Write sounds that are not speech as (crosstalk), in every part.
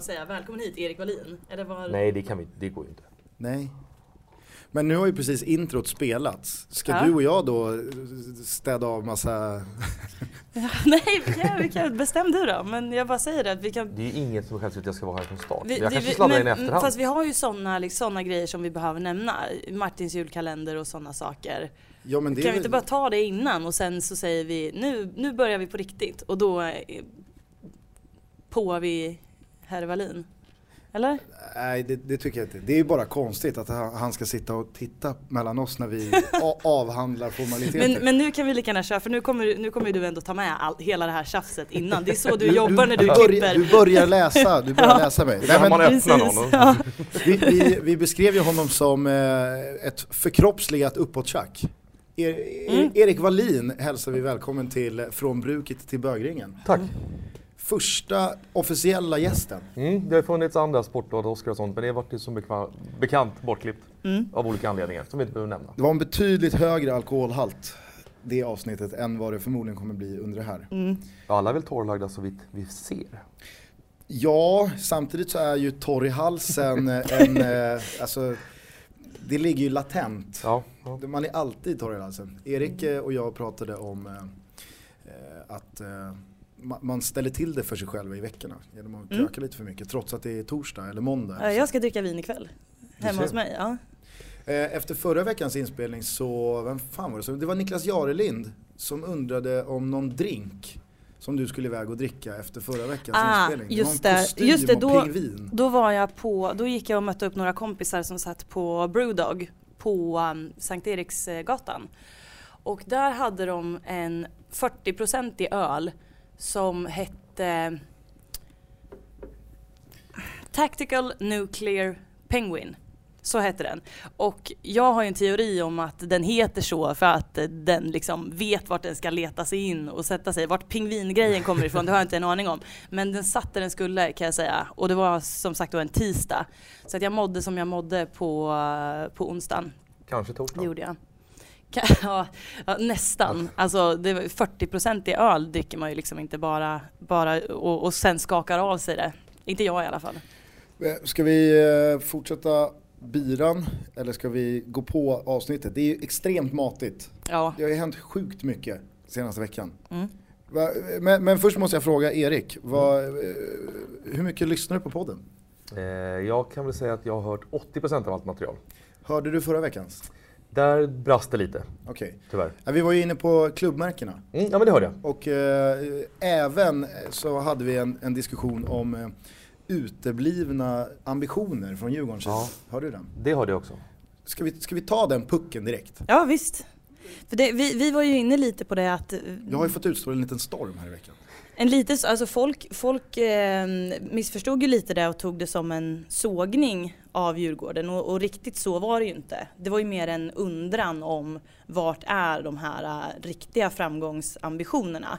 att säga välkommen hit Erik Wallin? Eller var... Nej, det, kan vi, det går ju inte. Nej. Men nu har ju precis introt spelats. Ska Ja. du och jag då städa av massa... Ja, (laughs) nej, vi kan, vi kan, bestäm du då. Men jag bara säger det att vi kan Det är ju inget som självklart att jag ska vara här från start. Vi, jag det- kanske sladdar in i efterhand. Fast vi har ju sådana liksom, såna grejer som vi behöver nämna. Martins julkalender och sådana saker. Ja, men det är Kan vi inte bara ta det innan och sen så säger vi nu, nu börjar vi på riktigt och då eh, påar vi herr Wallin. Eller? Nej, det, det tycker jag inte. Det är ju bara konstigt att han, ska sitta och titta mellan oss när vi (laughs) avhandlar formaliteter. Men, men nu kan vi lika gärna köra för nu kommer, nu kommer du ändå ta med all, hela det här tjafset innan. Det är så du (laughs) jobbar när du börjar, klipper. du börjar läsa, du börjar (laughs) Ja. läsa mig. Nej, men, man någon. ja. vi, vi, vi beskrev ju honom som eh, ett förkroppsligat uppåttjack. Er, Mm. Erik Wallin hälsar vi välkommen till Från bruket till bögringen. Tack. Första officiella gästen. Mm, det har funnits andra sportblad, Oscar och sånt, men det har varit ju som bekant bortklippt Mm. av olika anledningar som vi inte behöver nämna. Det var en betydligt högre alkoholhalt det avsnittet än vad det förmodligen kommer bli under det här. Mm. Alla är väl torrlagda så vitt vi ser. Ja, samtidigt så är ju torr i halsen en, eh, (laughs) alltså det ligger ju latent. Ja, ja. Man är alltid torr i halsen. Erik eh, och jag pratade om eh, eh, att eh, man ställer till det för sig själv i veckorna genom att Mm. kröka lite för mycket trots att det är torsdag eller måndag. Ja, Jag ska dricka vin ikväll. Hemma hos mig. Ja. Eh, Efter förra veckans inspelning så, vem fan var det? Så det var Niklas Jarelind som undrade om någon drink som du skulle iväg och dricka efter förra veckans Ah, inspelning. just det kostym Just det, då- pingvin. Då var jag på, då gick jag och mötte upp några kompisar som satt på Brewdog på um, Sankt Eriksgatan. Och där hade de en 40-procentig öl som hette Tactical Nuclear Penguin. Så hette den. Och jag har ju en teori om att den heter så för att den liksom vet vart den ska leta sig in och sätta sig. Vart pingvingrejen kommer ifrån, det har jag inte en aning om. Men den satt där den skulle kan jag säga. Och det var som sagt då en tisdag. Så att jag mådde som jag mådde på, på onsdagen. kanske Det torsdag. gjorde jag. (laughs) Ja, nästan. Alltså det var 40% i öl dricker man ju liksom inte bara, bara och, och sen skakar av sig det. Inte jag i alla fall. Eh, Ska vi eh, fortsätta biran eller ska vi gå på avsnittet? Det är ju extremt matigt. Ja. Det har ju hänt sjukt mycket senaste veckan. Mm. Va, men, men först måste jag fråga Erik, vad, eh, hur mycket lyssnar du på podden? Eh, jag kan väl säga att jag har hört 80% av allt material. Hörde du förra veckans? Där brast det lite, Okej. tyvärr. Ja, vi var ju inne på klubbmärkena Mm, ja men det hörde jag. och eh, även så hade vi en, en diskussion om eh, uteblivna ambitioner från Djurgårdens sida. Ja. Hörde du den? Det hörde jag också. Ska vi, ska vi ta den pucken direkt? Ja visst. För det, vi, vi var ju inne lite på det att eh, Jag har ju fått utstå en liten storm här i veckan. En lite, så- alltså folk, folk eh, missförstod ju lite det och tog det som en sågning av Djurgården och, och riktigt så var det ju inte. Det var ju mer en undran om vart är de här eh, riktiga framgångsambitionerna.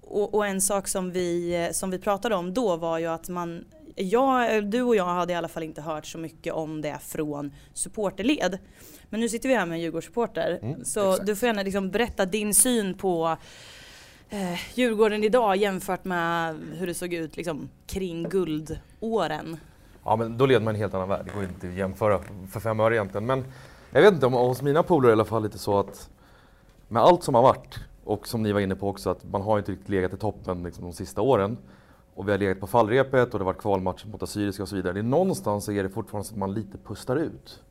Och, och en sak som vi, som vi pratade om då var ju att man jag, du och jag hade i alla fall inte hört så mycket om det från supporterled. Men nu sitter vi här med en Djurgårdssupporter. Mm, så exakt. du får gärna liksom berätta din syn på eh, Djurgården idag jämfört med hur det såg ut liksom, kring guldåren. Ja men då leder man en helt annan värld, det går ju inte att jämföra för fem öre egentligen. Men jag vet inte, om hos mina polare i alla fall lite så att med allt som har varit och som ni var inne på också att man har inte riktigt legat i toppen liksom, de sista åren. Och vi har legat på fallrepet och det har varit kvalmatch mot Assyriska och så vidare. Det är någonstans så är det fortfarande så att man lite pustar ut.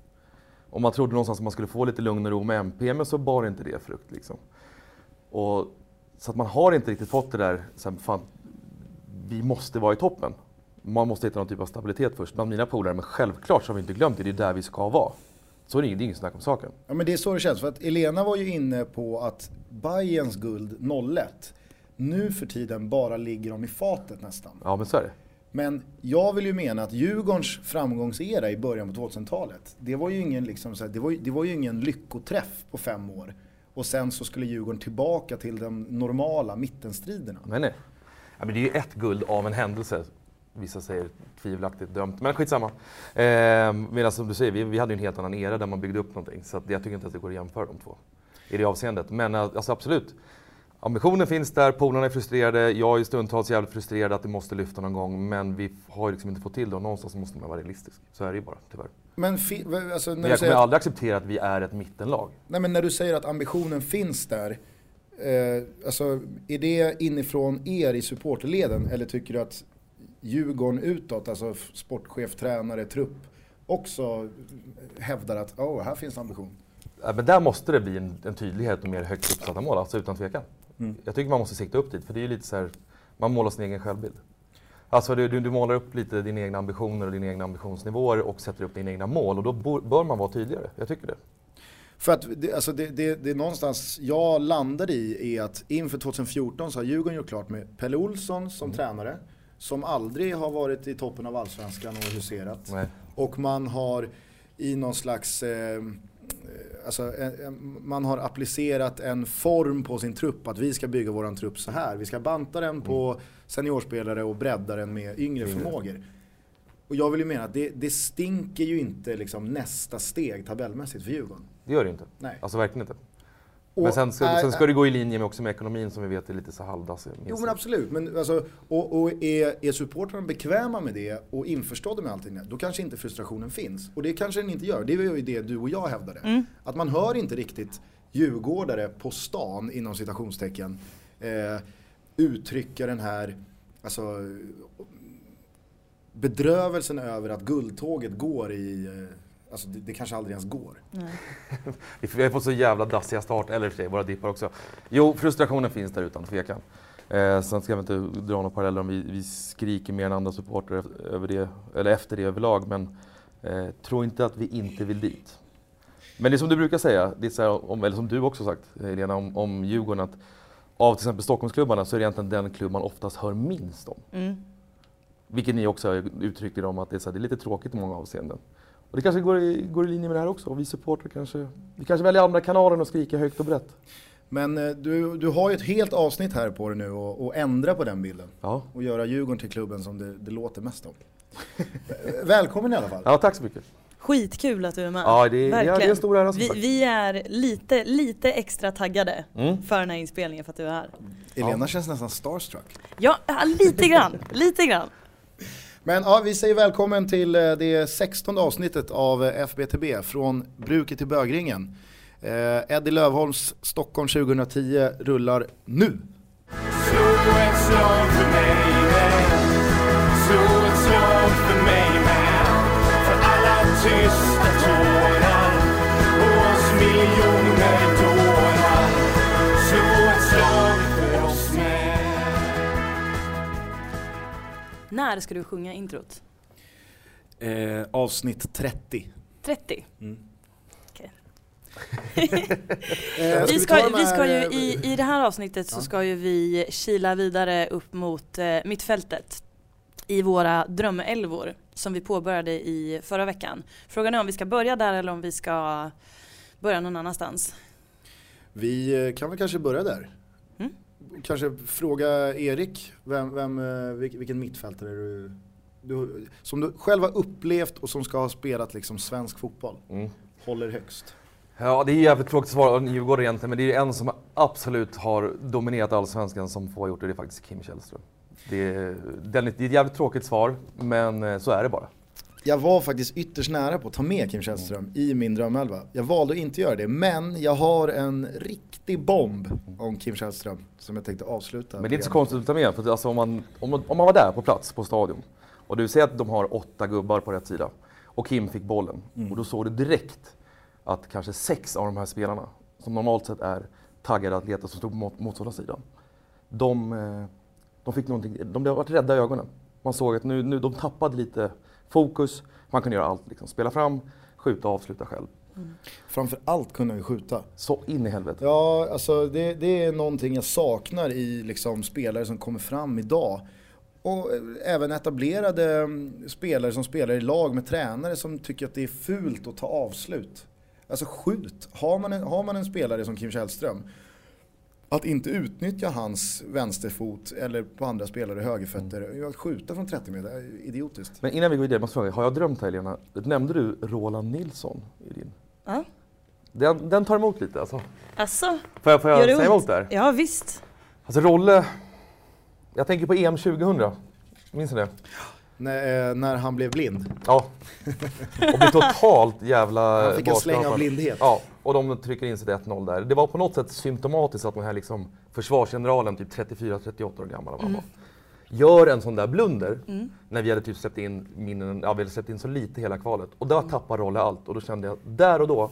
Och man trodde någonstans att man skulle få lite lugn och ro med MP, men så bar inte det frukt liksom. Och, så att man har inte riktigt fått det där, så här, fan, vi måste vara i toppen. Man måste hitta någon typ av stabilitet först bland mina polare, men självklart så har vi inte glömt det, det är där vi ska vara. Så det, är inget snack om saken. Ja men det är så det känns, för att Elena var ju inne på att Bayerns guld 01 nu för tiden bara ligger dem i fatet nästan. Ja men så är det. Men jag vill ju mena att Djurgårdens framgångsera i början på 2000-talet, det var ju ingen, liksom, så här, det var, ju- det var ju ingen lyckoträff på fem år. Och sen så skulle Djurgården tillbaka till de normala mittenstriderna. Nej, nej. Ja, men det är ju ett guld av en händelse. Vissa säger tvivelaktigt dömt, men skitsamma. Eh, Medan som du säger, vi, vi hade ju en helt annan era där man byggde upp någonting. Så att jag tycker inte att det går att jämföra de två i det avseendet. Men eh, alltså, absolut, ambitionen finns där, polarna är frustrerade, jag är stundtals jävligt frustrerad att det måste lyfta någon gång, men vi har ju liksom inte fått till det och någonstans måste man vara realistisk. Så är det ju bara, tyvärr. Men, alltså, Men jag kommer att, aldrig acceptera att vi är ett mittenlag. nej, men när du säger att ambitionen finns där, eh, alltså, är det inifrån er i supporterleden eller tycker du att Djurgården utåt, alltså sportchef, tränare, trupp, också hävdar att oh, här finns ambition? Ja, Men där måste det bli en, en tydlighet och mer högt uppsatta mål, alltså utan tvekan. Mm. Jag tycker man måste sikta upp dit, för det är lite så här, man målar sin egen självbild. Alltså du, du, du målar upp lite dina egna ambitioner och dina egna ambitionsnivåer och sätter upp dina egna mål och då bör man vara tydligare. Jag tycker det. För att det, alltså det, det, det är någonstans jag landade i är att inför 2014 så har Djurgården gjort klart med Pelle Olsson som tränare. Som aldrig har varit i toppen av allsvenskan och huserat. Nej. Och man har i någon slags, eh, alltså en, en, man har applicerat en form på sin trupp. Att vi ska bygga våran trupp så här. Vi ska banta den på seniorspelare och bredda den med yngre Yngre. förmågor. Och jag vill ju mena att det, det stinker ju inte liksom nästa steg tabellmässigt för Djurgården. Det gör det inte. Nej. Alltså verkligen inte. Och men sen ska, är- sen ska det gå i linje med, också med ekonomin som vi vet är lite så halvdassig. Jo men absolut, men alltså, och, och är, är supportrarna bekväma med det och införstådda med allting, då kanske inte frustrationen finns. Och det kanske den inte gör, det var ju det du och jag hävdade. Att man hör inte riktigt djurgårdare på stan, inom citationstecken, eh, uttrycka den här, alltså bedrövelsen över att guldtåget går i, eh, alltså det, det kanske aldrig ens går. Vi (laughs) vi har fått så jävla dassiga start, eller i och för sig våra dippar också. Jo, frustrationen finns där utan tvekan. Eh, sen ska vi inte dra några paralleller om vi, vi skriker mer än andra supportrar över det, eller efter det överlag, men eh, tro inte att vi inte vill dit. Men det är som du brukar säga, det är så här, om, eller som du också sagt Helena, om, om Djurgården, att av till exempel Stockholmsklubbarna så är det egentligen den klubb man oftast hör minst om. Mm. Vilket ni också har uttryckt er om att det är, så här, det är lite tråkigt i många avseenden. Och det kanske går i, går i linje med det här också. Vi supportrar kanske, vi kanske väljer andra kanaler och skriker högt och brett. Men eh, du, du har ju ett helt avsnitt här på dig nu och, och ändra på den bilden. Ja, och göra Djurgården till klubben som det, det låter mest om. (laughs) Välkommen i alla fall. ja tack så mycket. Skitkul att du är med. Ja, det, är- ja, det är Verkligen. en stor ära Vi, vi är lite, lite extra taggade Mm. för den här inspelningen för att du är här. Elena känns nästan starstruck. Ja, ja, lite grann. (laughs) lite grann. Men ja, vi säger välkommen till eh, det 16 avsnittet av eh, FBTB från bruket till bögringen. Eh, Eddie Lövholms Stockholm 2010 rullar nu. Slå tysta tårar. Och oss miljoner dårar Slå ett slag för oss med. När ska du sjunga introt? Eh, avsnitt 30. 30? (laughs) Eh, Vi vi ska, vi ska ju i, i det här avsnittet så ska ju vi kila vidare upp mot eh, mittfältet i våra drömälvor som vi påbörjade i förra veckan. Frågan är om vi ska börja där eller om vi ska börja någon annanstans. Vi eh, kan väl kanske börja där. Mm. Kanske fråga Erik, vem, vem, eh, vilk- vilken mittfältare du, du, som du själv har upplevt och som ska ha spelat liksom svensk fotboll, Mm. håller högst. Ja, det är jävligt tråkigt svar av Djurgården egentligen, men det är en som absolut har dominerat allsvenskan som få har gjort det, det är faktiskt Kim Källström. Det är, det är ett jävligt tråkigt svar, men eh, så är det bara. Jag var faktiskt ytterst nära på att ta med Kim Källström i min drömelva. Jag valde att inte göra det, men jag har en riktig bomb om Kim Källström som jag tänkte avsluta. Men det är inte så konstigt att ta med, för att alltså om, man, om, man- om man var där på plats på stadion och du ser att de har åtta gubbar på rätt sida och Kim fick bollen Mm. och då såg du direkt att kanske sex av de här spelarna, som normalt sett är taggade atleter som stod på mot, motståndarsidan, de, eh, de fick någonting, de blev varit rädda i ögonen. Man såg att nu, nu, de tappade lite fokus, man kunde göra allt, liksom. spela fram, skjuta och avsluta själv. Framför allt kunde vi skjuta. Så in i helvete. Ja, alltså det, det är någonting jag saknar i liksom spelare som kommer fram idag. Och eh, även etablerade mm, spelare som spelar i lag med tränare som tycker att det är fult att ta avslut. Alltså skjut. Har man en, har man en spelare som Kim Källström, att inte utnyttja hans vänsterfot eller på andra spelare högerfötter, att skjuta från 30 meter, är idiotiskt. Men innan vi går vidare, måste jag fråga, har jag drömt här Lena? Nämnde du Roland Nilsson i din? Ja. Den, den tar emot lite alltså. Alltså, Får jag, får jag säga ont? emot där? ja visst. Alltså Rolle, jag tänker på EM 2000. Minns ni det? När, eh, när han blev blind. Ja. (laughs) Och blir totalt jävla Han fick en släng av blindhet. Ja, och de trycker in sig till 1-0 där. Det var på något sätt symptomatiskt att den här liksom försvarsgeneralen, typ 34-38 år gammal var, gör en sån där blunder när vi hade typ släppt in minnen, ja vi hade släppt in så lite hela kvalet. Och där tappar Rolle allt och då kände jag, där och då,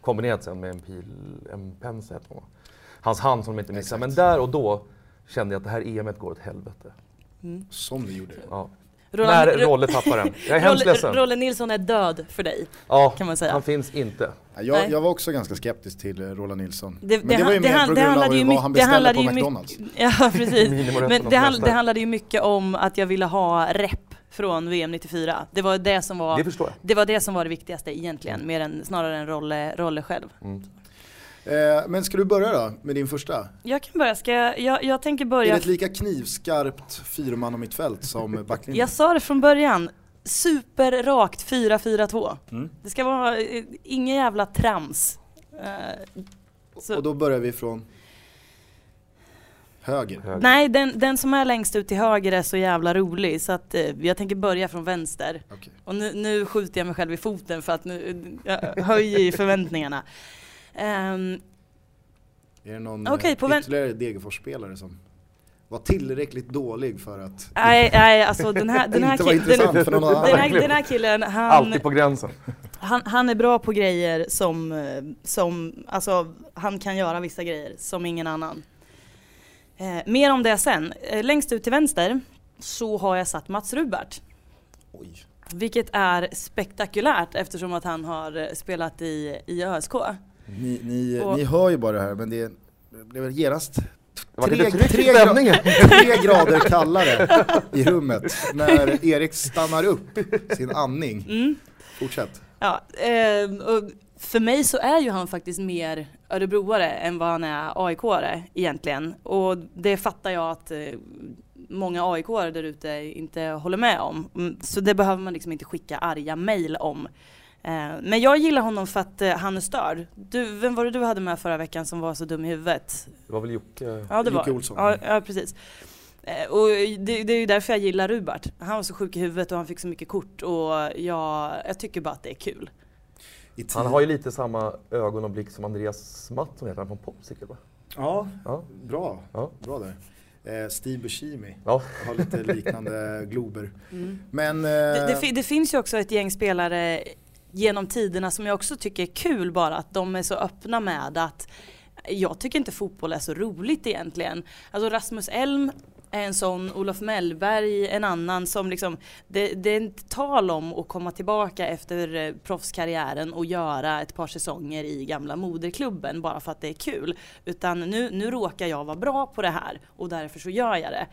kombinerat sen med en pil, en hon. Hans hand som de inte missar, men där och då kände jag att det här EMet går åt helvete. Som det gjorde. Ja. Roland- när Ro- Rolle tappar den. Jag är (laughs) hemskt Rolle, ledsen. Rolle Nilsson är död för dig. Ja, kan man säga. han finns inte. Ja, Jag, jag var också ganska skeptisk till eh, Roland Nilsson. Det, Men det, var ju det, mer han- på det grund av handlade ju vad han mycket, det beställde handlade på ju McDonalds. mycket, (laughs) ja precis. Men det, hand, flesta. det handlade ju mycket om att jag ville ha rep från VM 94. Det var det som var Det det, var det, som var det viktigaste egentligen, mer än, snarare än Rolle, Rolle själv. Mm. Eh, men ska du börja då med din första? Jag kan börja, ska jag, jag, jag tänker Är börja det ett lika knivskarpt fyrman och mittfält som (laughs) backlinjen? Jag sa det från början, superrakt 4-4-2. Mm. Det ska vara eh, ingen jävla trams. Eh, så- Och då börjar vi från höger. Höger. Nej, den, den som är längst ut till höger är så jävla rolig så att eh, jag tänker börja från vänster. Okej. Och nu, nu skjuter jag mig själv i foten för att nu jag höjer förväntningarna. Ehm, Är det någon Okej, eh, på ytterligare Degerfors-spelare som var tillräckligt dålig för att nej, nej, alltså den här, den (laughs) här, inte var ki- intressant den, för någon annan? den, här, den här killen, han, Alltid på gränsen. han, han är bra på grejer som, eh, som, alltså han kan göra vissa grejer som ingen annan. Eh, mer om det sen. Eh, längst ut till vänster så har jag satt Mats Rubert. Oj. Vilket är spektakulärt eftersom att han har spelat i, i ÖSK. Ni, ni, Och- ni hör ju bara det här men det det blev genast Tre- tre gra- (laughs) tre grader kallare i rummet när Erik stannar upp sin andning. Mm. Fortsätt. Ja, eh, och för mig så är ju han faktiskt mer örebroare än vad han är AIK-are egentligen. Och det fattar jag att eh, många aik där ute inte håller med om. Mm, Så det behöver man liksom inte skicka arga mejl om. Eh, Men jag gillar honom för att eh, han är störd. Du, vem var det du hade med förra veckan som var så dum i huvudet? Det var väl Jocke? Ja det var Jocke Olsson. Ja, ja precis. Eh, Och det, det är ju därför jag gillar Rubart. Han var så sjuk i huvudet och han fick så mycket kort och jag, jag tycker bara att det är kul. Han har ju lite samma ögon och blick som Andreas Mattsson heter han från Popsicle va? Ja, Ja. bra. Ja. Bra där. Eh, Steve Buscemi Ja. har lite liknande (laughs) glober. Mm. Men... Det, Eh, det, det finns ju också ett gäng spelare genom tiderna som jag också tycker är kul bara att de är så öppna med att jag tycker inte fotboll är så roligt egentligen. Alltså Rasmus Elm är en sån, Olof Mellberg en annan som liksom, det, det är inte tal om att komma tillbaka efter eh, proffskarriären och göra ett par säsonger i gamla moderklubben bara för att det är kul. Utan nu, nu råkar jag vara bra på det här och därför så gör jag det.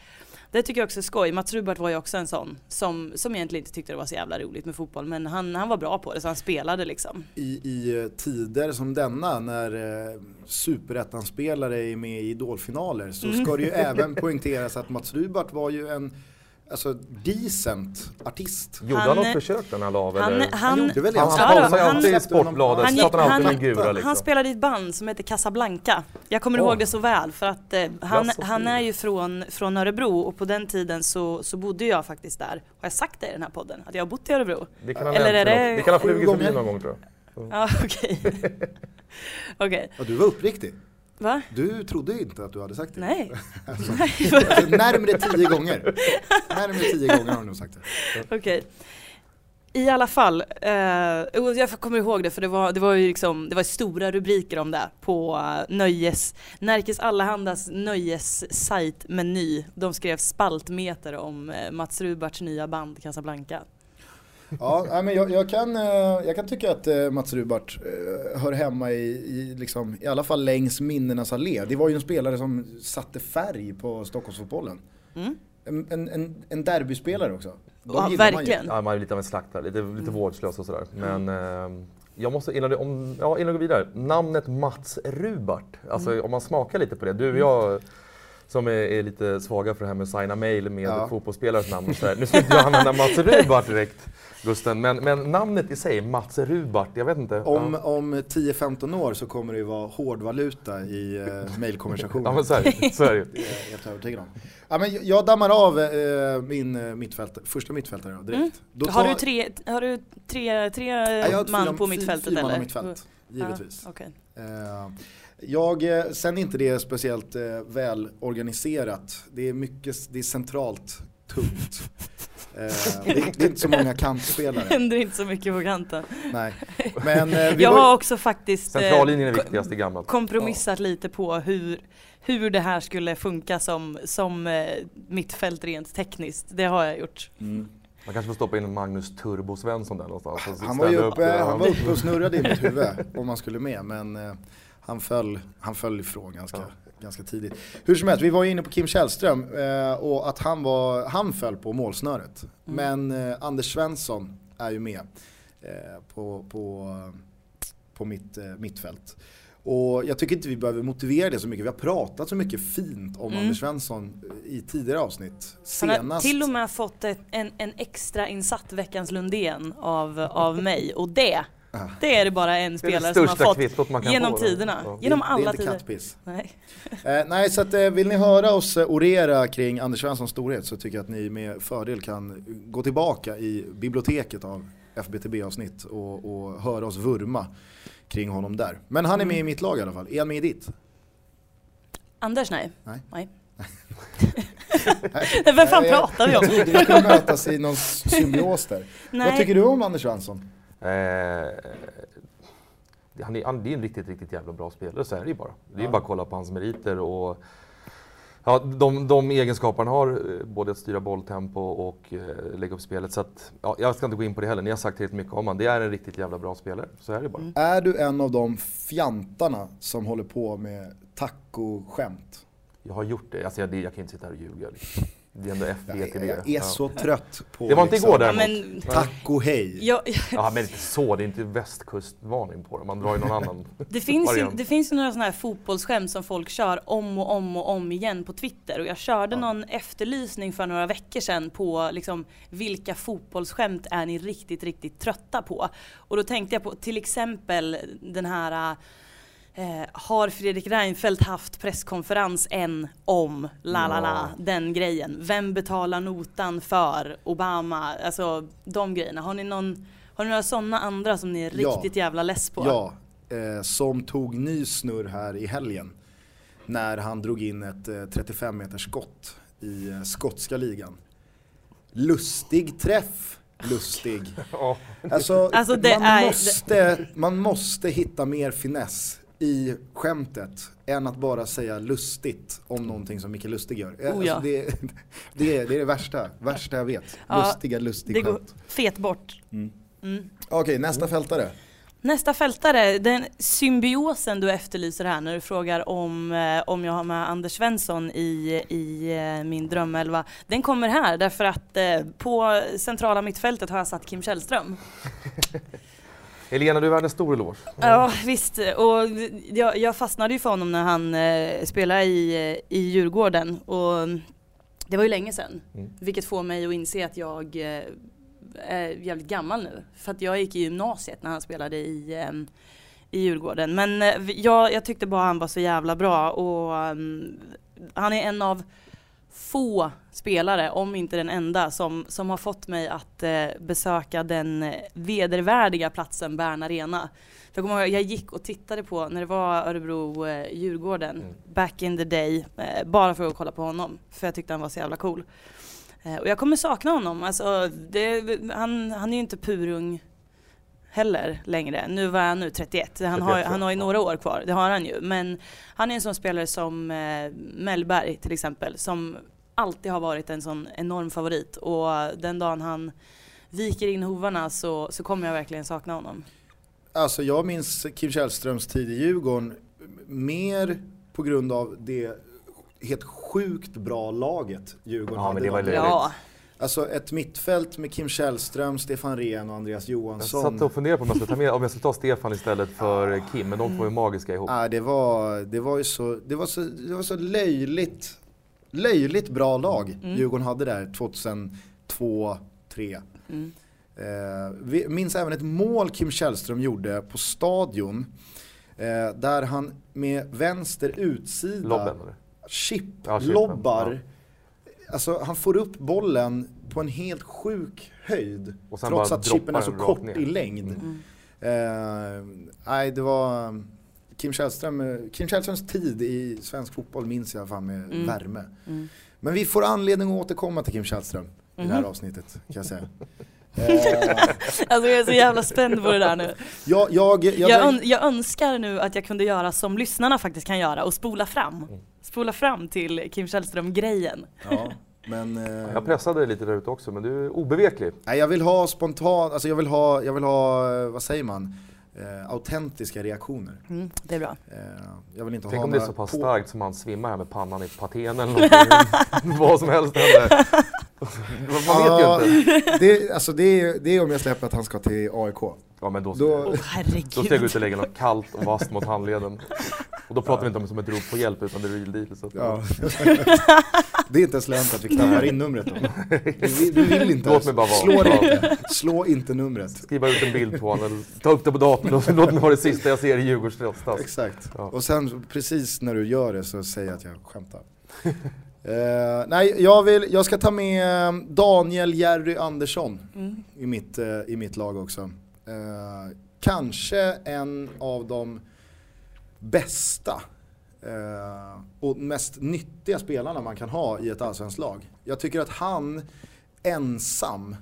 Det tycker jag också är skoj. Mats Rubart var ju också en sån som, som egentligen inte tyckte det var så jävla roligt med fotboll men han, han var bra på det så han spelade liksom. i, I eh, tider som denna när eh, superettan-spelare är med i idolfinaler så Mm. ska det ju även (laughs) poängteras att Mats Rubart var ju en alltså, decent artist. Gjorde han, Han- något försök när han la av Han, eller? han, gjorde väl det. Han, Ja, han då, pausar ju han- alltid i Sportbladet, han, han alltid med han, gura han liksom. spelade i ett band som heter Casablanca. Jag kommer Åh. ihåg det så väl för att eh, han, han är ju från, från Örebro och på den tiden så, så bodde jag faktiskt där. Har jag sagt det i den här podden? Att jag har bott i Örebro? Det kan ha Eller är det- det kan ha flugit förbi någon gång tror jag. Ja okej. (laughs) Okej, Ja, du var uppriktig. Va? Du trodde inte att du hade sagt det. Nej. (laughs) Alltså, (laughs) alltså, närmare tio gånger. Närmare tio gånger har du nog sagt det. Okej. I alla fall, eh, jag kommer ihåg det för det var, det var ju liksom, det var stora rubriker om det på uh, nöjes, Närkes Allahandas nöjessajt Meny. De skrev spaltmeter om eh, Mats Rubarts nya band Casablanca. Ja, men jag, jag, kan, eh, jag kan tycka att eh, Mats Rubart eh, hör hemma i, i, liksom, i alla fall längs minnenas allé. Det var ju en spelare som satte färg på Stockholmsfotbollen. Mm. En, en, en, derbyspelare också. De Ja, gillar man ju. verkligen. Ja, man är lite av en slaktare, lite, lite Mm. vårdslös och sådär. Men eh, jag måste, innan, du, om, ja, innan vi går vidare, namnet Mats Rubart. Alltså Mm. om man smakar lite på det. Du och jag som är, är lite svaga för det här med att signa mail med Ja. fotbollsspelares namn och sådär. Nu ska inte jag använda Mats Rubart direkt. Gusten. Men, men namnet i sig, Mats Rubart, jag vet inte. Om, ja. om 10-15 år så kommer det ju vara hårdvaluta i uh, mailkonversationer. ja men så är det. Så är det. Det är jag helt övertygad om. Ja, men jag dammar av eh, min eh, mittfält, första mittfältare då, direkt. Mm. Då Har du tre, har du tre, tre Ja, man fyra- på mittfältet fyrmanna eller? mittfält, givetvis. Ja, okej. Eh, jag, eh, sen är inte det speciellt eh, välorganiserat. Det är mycket, det är centralt tungt. Eh, det, är- det är inte så många kantspelare. händer inte så mycket på kanten. Nej. Men eh, Jag har också faktiskt eh, Centrallinjen är viktigast i gammalt. kompromissat lite på hur, hur det här skulle funka som, som eh, mittfält rent tekniskt. Det har jag gjort. mm. Man kanske får stoppa in Magnus Turbo Svensson där någonstans. han, var ju uppe, upp det. han var uppe och snurrade i mitt huvud om man skulle med. Men eh, han, föll, han föll ifrån ganska, Ja. ganska tidigt. Hur som helst, vi var ju inne på Kim Källström eh, och att han, var, han föll på målsnöret. Men eh, Anders Svensson är ju med eh, på, på, på mitt eh, mittfält. Och jag tycker inte vi behöver motivera det så mycket. Vi har pratat så mycket fint om Mm. Anders Svensson i tidigare avsnitt. Han har Senast. till och med fått ett, en, en extra insatt Veckans Lundén av, av mig och det. Det är det bara en spelare som har fått kan genom få. tiderna. Ja. Genom alla det är inte tider. kattpiss. Nej. Eh, nej, så att, eh, vill ni höra oss eh, orera kring Anders Svenssons storhet så tycker jag att ni med fördel kan gå tillbaka i biblioteket av FBTB-avsnitt och, och höra oss vurma kring honom där. Men han är med i mitt lag i alla fall. Är han med i ditt? Anders nej. Nej. nej. (laughs) Vem fan pratar vi om? vi skulle mötas i någon symbios där. Vad tycker du om Anders Svensson? Eh, han är, han, det är en riktigt, riktigt jävla bra spelare, så är det ju bara. Det är Ja. bara att kolla på hans meriter och ja, de, de egenskaper han har, eh, både att styra bolltempo och eh, lägga upp spelet. Så att, ja, jag ska inte gå in på det heller, ni har sagt tillräckligt mycket om honom. Det är en riktigt jävla bra spelare, så är det bara. Är du en av de fjantarna som håller på med taco-skämt? Jag har gjort det, alltså jag, det, jag kan inte sitta här och ljuga. Liksom. Det är ändå FB Jag, till det. jag är Ja. så trött på Det var inte liksom, igår Ja, däremot. men, Taco hej. jag, (laughs) Ja men inte så, det är inte västkustvarning på det. Man drar ju någon annan (laughs) Det finns, ju, det finns ju några sådana här fotbollsskämt som folk kör om och om och om igen på Twitter och jag körde Ja. någon efterlysning för några veckor sedan på liksom, vilka fotbollsskämt är ni riktigt, riktigt trötta på? Och då tänkte jag på till exempel den här eh, har Fredrik Reinfeldt haft presskonferens än om la la la, den grejen. Vem betalar notan för Obama? Alltså de grejerna. Har ni, någon, har ni några sådana andra som ni är Ja. riktigt jävla less på? Ja, eh, som tog ny snurr här i helgen. När han drog in ett eh, 35 meters skott i eh, skotska ligan. Lustig träff, lustig. (laughs) Ja. Alltså, Alltså, det man, är- måste, man måste hitta mer finess i skämtet än att bara säga lustigt om någonting som Micke Lustig gör. Eh, Oh ja. alltså, det, (laughs) det, är, det är det värsta, värsta jag vet. Ja, Lustiga, lustig Det går skämt. fet bort. Mm. Mm. Okej, nästa fältare. Nästa fältare, den symbiosen du efterlyser här när du frågar om, eh, om jag har med Anders Svensson i, i eh, min drömelva. Den kommer här därför att på centrala mittfältet har jag satt Kim Källström. (laughs) Helena, du är värd en stor eloge. Ja visst, och jag, jag fastnade ju för honom när han eh, spelade i, eh, i Djurgården och det var ju länge sedan. Mm. Vilket får mig att inse att jag eh, är jävligt gammal nu. För att jag gick i gymnasiet när han spelade i, eh, i Djurgården. Men eh, jag, jag tyckte bara han var så jävla bra och mm, han är en av få spelare, om inte den enda, som, som har fått mig att eh, besöka den eh, vedervärdiga platsen Bern Arena. För jag kommer ihåg, jag gick och tittade på när det var Örebro-Djurgården Mm. back in the day, eh, bara för att kolla på honom. För jag tyckte han var så jävla cool. Eh, och jag kommer sakna honom. Alltså, det, han, han är ju inte purung heller längre. Nu var han nu 31. Han har, 31, han har ju några år kvar, det har han ju. Men han är en sån spelare som eh, Mellberg till exempel, som alltid har varit en sån enorm favorit. Och den dagen han viker in hovarna så, så kommer jag verkligen sakna honom. Alltså jag minns Kim Källströms tid i Djurgården mer på grund av det helt sjukt bra laget Djurgården Ja, men hade det var då. löjligt. Ja, Alltså ett mittfält med Kim Källström, Stefan Rehn och Andreas Jag Johansson. satt och funderade på om jag skulle ta med, om jag skulle ta Stefan istället för Kim, men de två är magiska ihop. Ah, det, var, det var ju så, det var så, det var så löjligt, löjligt bra lag Mm. Djurgården hade där 2002, 2003. mm. Eh, vi minns även ett mål Kim Källström gjorde på Stadion. Eh, där han med vänster utsida Lobben chip, Ja, lobbar. Alltså han får upp bollen på en helt sjuk höjd. Och sen trots att chippen är så kort ner. i längd. Mm. Eh, nej, det var Kim Källström, eh, Kim Källströms tid i svensk fotboll minns jag fan med Mm. värme. Mm. Men vi får anledning att återkomma till Kim Källström i det här Mhm. avsnittet kan jag säga. Eh, (laughs) Alltså jag är så jävla spänd på det där nu. jag, jag, jag, Jag, ön- jag önskar nu att jag kunde göra som lyssnarna faktiskt kan göra och spola fram. Mm. Spola fram till Kim Källström-grejen. ja, men, eh, Jag pressade dig lite där ute också men du är obeveklig. nej, jag vill ha spontan, alltså jag vill ha, jag vill ha, eh, vad säger man, eh, autentiska reaktioner. Mm, det är bra. Eh, jag vill inte Tänk ha om det är så pass på- starkt som han svimmar här med pannan i patén eller (laughs) någonting. Vad som helst händer. (laughs) Man vet Ja, ju inte. det, alltså det, är, det är om jag släpper att han ska till AIK. Ja men då, Då- Åh då herregud. steg jag ut och lägger något kallt och vasst mot handleden. Och då pratar vi inte om som ett rop på hjälp utan det är real deal. Så Ja. det är inte ens lönt att vi knappar in numret då. Du vill, du vill inte, Låt mig bara vara. slå det Ja. inte. Slå inte numret. Skriva ut en bild på honom eller ta upp det på datorn och låt mig vara det sista jag ser i Djurgårdsstads. Exakt. Ja. Och sen precis när du gör det så säger jag att jag skämtar. Eh, nej, jag, vill, jag ska ta med Daniel Jerry Andersson Mm. i mitt, eh, i mitt lag också. Eh, kanske en av de bästa eh, och mest nyttiga spelarna man kan ha i ett allsvenskt lag. Jag tycker att han ensam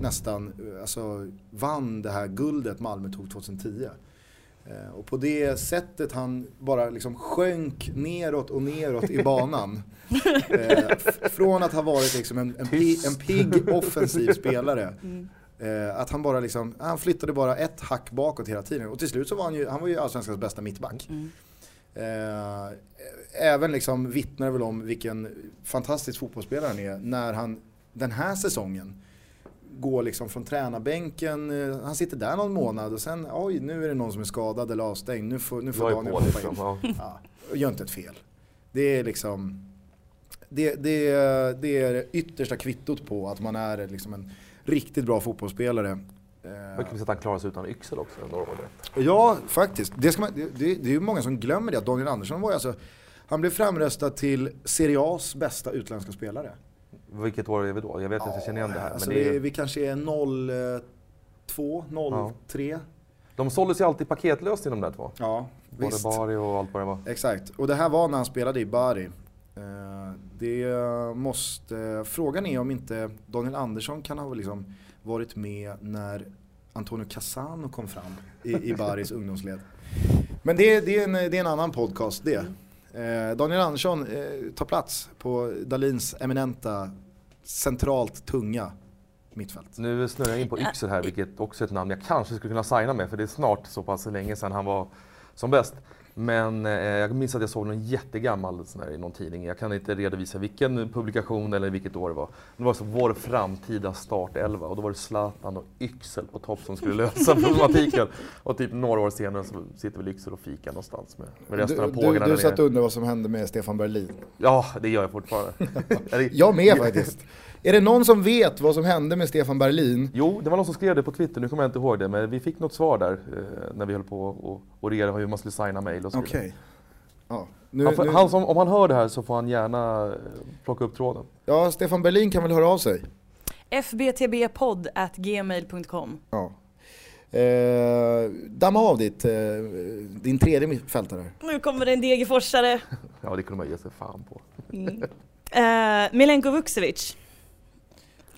nästan eh, alltså, vann det här guldet Malmö tog 2010. Eh, Och på det sättet han bara liksom sjönk neråt och neråt i banan. (laughs) Eh, från att ha varit liksom en, en, en pigg offensiv spelare. Mm. Eh, att han bara liksom, han flyttade bara ett hack bakåt hela tiden. Och till slut så var han ju, han var ju allsvenskans bästa mittback. Mm. Eh, även liksom vittnar väl om vilken fantastisk fotbollsspelare han är när han den här säsongen går liksom från tränarbänken, eh, han sitter där någon månad och sen oj nu är det någon som är skadad eller avstängd, nu får, nu får Daniel på hoppa liksom. in. Ja. Ja, gör inte ett fel. Det är liksom det, det, det är det yttersta kvittot på att man är liksom en riktigt bra fotbollsspelare. Eh, kan vi säga att han klarar sig utan yxel också. Ja, faktiskt. Det, ska man, det, det, är ju många som glömmer det, att Daniel Andersson var ju alltså, han blev framröstad till Serie A's bästa utländska spelare. Vilket år är vi då? Jag vet att jag känner igen det här. Alltså det vi, är, vi kanske är 02, 03. de såldes ju alltid paketlöst i de där två. Ja, Både visst. Bari och allt vad det var. Exakt, och det här var när han spelade i Bari. Eh, Det måste, frågan är om inte Daniel Andersson kan ha liksom varit med när Antonio Cassano kom fram i, i Baris (laughs) ungdomsled. Men det, det, är en, det är en annan podcast det. Eh, Daniel Andersson eh, tar plats på Dalins eminenta, centralt tunga mittfält. Nu snurrar jag in på Yxel här, vilket också är ett namn jag kanske skulle kunna signa med, för det är snart så pass länge sedan han var som bäst. Men eh, jag minns att jag såg någon jättegammal sån här i någon tidning. Jag kan inte redovisa vilken publikation eller vilket år det var. Det var så vår framtida startelva och då var det Zlatan och Yxel på topp som skulle lösa (laughs) problematiken. Och typ några år senare så sitter väl Yxel och fikar någonstans med, med resten av Du, du, pågarna du där satt och undrade vad som hände med Stefan Berlin. Ja, det gör jag fortfarande. (laughs) Jag med faktiskt. Är det någon som vet vad som hände med Stefan Berlin? Jo, det var någon som skrev det på Twitter, nu kommer jag inte ihåg det, men vi fick något svar där eh, när vi höll på och, och regera hur man skulle signa mail och så vidare. Okej. Ja, nu, Han, nu, han som, om han hör det här så får han gärna eh, plocka upp tråden. ja, Stefan Berlin kan väl höra av sig? fbtbpodd at gmail.com Ja. Eh, damma av ditt, eh, din tredje mittfältare. Nu kommer det en degerforsare. (laughs) Ja, det kunde man ge sig fan på. Mm. Eh, Milenko Vukcevic.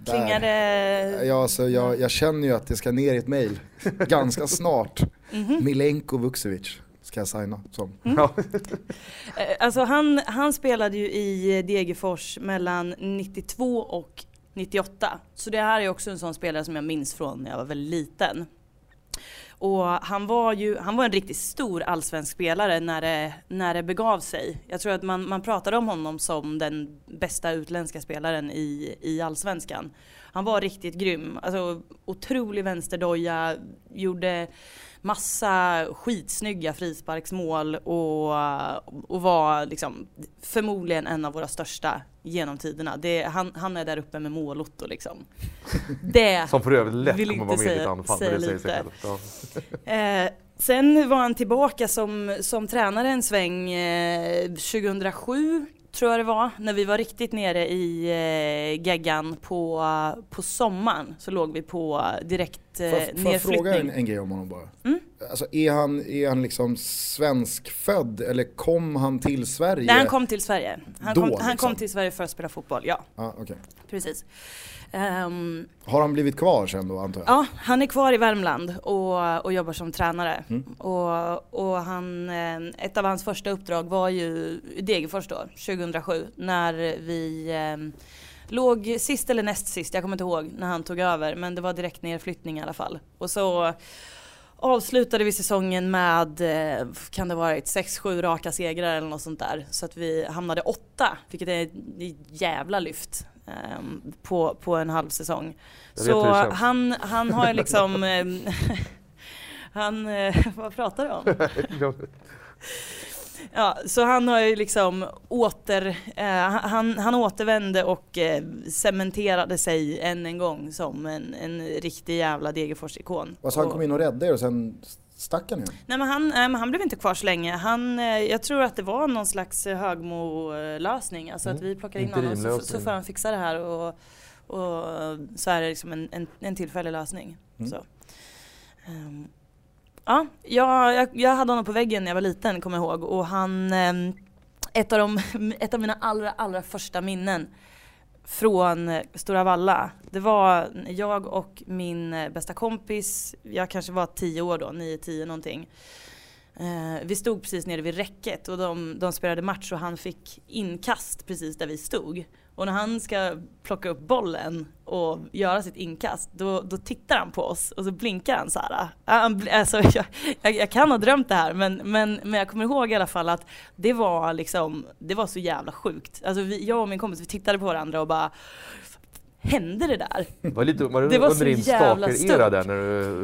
Det... Ja, alltså, jag, jag känner ju att det ska ner i ett mail (laughs) ganska snart. Mhm. Milenko Vukcevic ska jag signa som. Ja. (laughs) Eh, Alltså han, han spelade ju i Degerfors mellan 92 och 98. Så det här är också en sån spelare som jag minns från när jag var väldigt liten. Och han var ju, han var en riktigt stor allsvensk spelare när det, när det begav sig. Jag tror att man, man pratade om honom som den bästa utländska spelaren i, i allsvenskan. Han var riktigt grym. Alltså otrolig vänsterdoja, gjorde massa skitsnygga frisparksmål och, och var liksom förmodligen en av våra största genom tiderna. Det, han, han är där uppe med målotto liksom. (laughs) Det Som för övrigt lätt kommer vara med i ditt anfall. säga det säger sig. (laughs) Eh, sen var han tillbaka som, som tränare en sväng eh, 2007 tror jag det var, när vi var riktigt nere i eh, geggan på, på sommaren så låg vi på direkt eh, Får jag- får jag fråga en, en grej om honom bara? Mm. Alltså är han, är han liksom svenskfödd eller kom han till Sverige? Nej, han kom till Sverige. Han, Då, kom, han liksom? kom till Sverige för att spela fotboll, ja Ah, okej. precis. Ehm, Har han blivit kvar sen då antar jag? Ja, han är kvar i Värmland och, och jobbar som tränare. Mm. Och, och han, eh, ett av hans första uppdrag var ju Degerfors då, 2007, när vi eh, låg sist eller näst sist, jag kommer inte ihåg när han tog över, men det var direkt nedflyttning i alla fall. Och så avslutade vi säsongen med, eh, kan det varit 6-7 raka segrar eller något sånt där. Så att vi hamnade åtta, vilket är ett jävla lyft eh, på, på en halv säsong. Jag Så han, han har ju (laughs) liksom, eh, (laughs) han, eh, (laughs) vad pratar du om? Ja, så han har ju liksom åter, eh, han, han återvände och eh, cementerade sig än en gång som en, en riktig jävla Degerfors-ikon. Alltså han kom in och räddade er och sen stack han? Nej men han, men han blev inte kvar så länge. Han, eh, jag tror att det var någon slags eh, Högmo-lösning. Alltså att Mm. vi plockar in honom så, så får han fixa det här och, och så är det liksom en, en, en tillfällig lösning. Mm. Så. Ehm, ja, jag, jag, hade honom på väggen när jag var liten kommer jag ihåg och han, ehm, ett av, de, (laughs) ett av mina allra, allra första minnen från eh, Stora Valla. Det var jag och min eh, bästa kompis, jag kanske var tio år då, 9-10 någonting. Eh, vi stod precis nere vid räcket och de, de spelade match och han fick inkast precis där vi stod. Och när han ska plocka upp bollen och göra sitt inkast, då, då tittar han på oss och så blinkar han så här. Alltså, (laughs) jag, jag, jag kan ha drömt det här men, men, men jag kommer ihåg i alla fall att det var liksom, det var så jävla sjukt. Alltså vi, jag och min kompis vi tittade på varandra och bara Hände det där? Var, lite, var det, Det var under så din jävla stalker-era stort. där när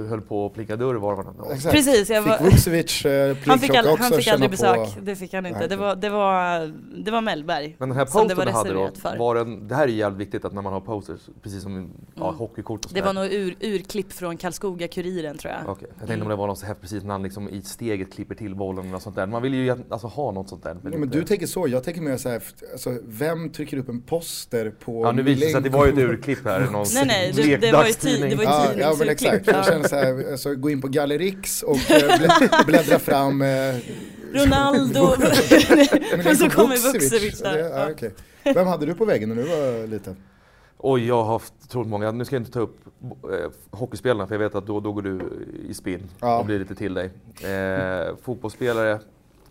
du höll på att plinka dörr var och varannan dag? Exakt. Precis, jag var, Fick Vucevic eh, han fick, pliktklocka all, också han fick aldrig besök, på... det fick han inte. Nej, Det var, det var, det var Mellberg. Men den här det var du hade då, reserverat för. var den, det här är ju jävligt viktigt att när man har posters, precis som ja, Mm. hockeykort och Det sådär. var nog ur, urklipp från Karlskoga-Kuriren tror jag. Okej, jag tänkte om det var något så här precis när han liksom i steget klipper till bollen och sånt där. Man vill ju alltså ha något sånt där. med Ja, men du tänker så, jag tänker mer så här, alltså, vem trycker upp en poster på Ja nu visar det sig att det var ju ett länk- urklipp här. Någon Nej, nej, det- det var ju ti- det var ju Ja, ja men tidningsurklipp. exakt, jag känner så här, alltså, gå in på Gallerix och eh, blä- bläddra fram eh, Ronaldo, (laughs) men och (laughs) så kommer det- där. ja, okej. Vem hade du på väggen när du var liten? Oj, jag har haft otroligt många. Nu ska jag inte ta upp eh, hockeyspelarna för jag vet att då, då går du i spinn Ja. och blir lite till dig. Eh, fotbollsspelare,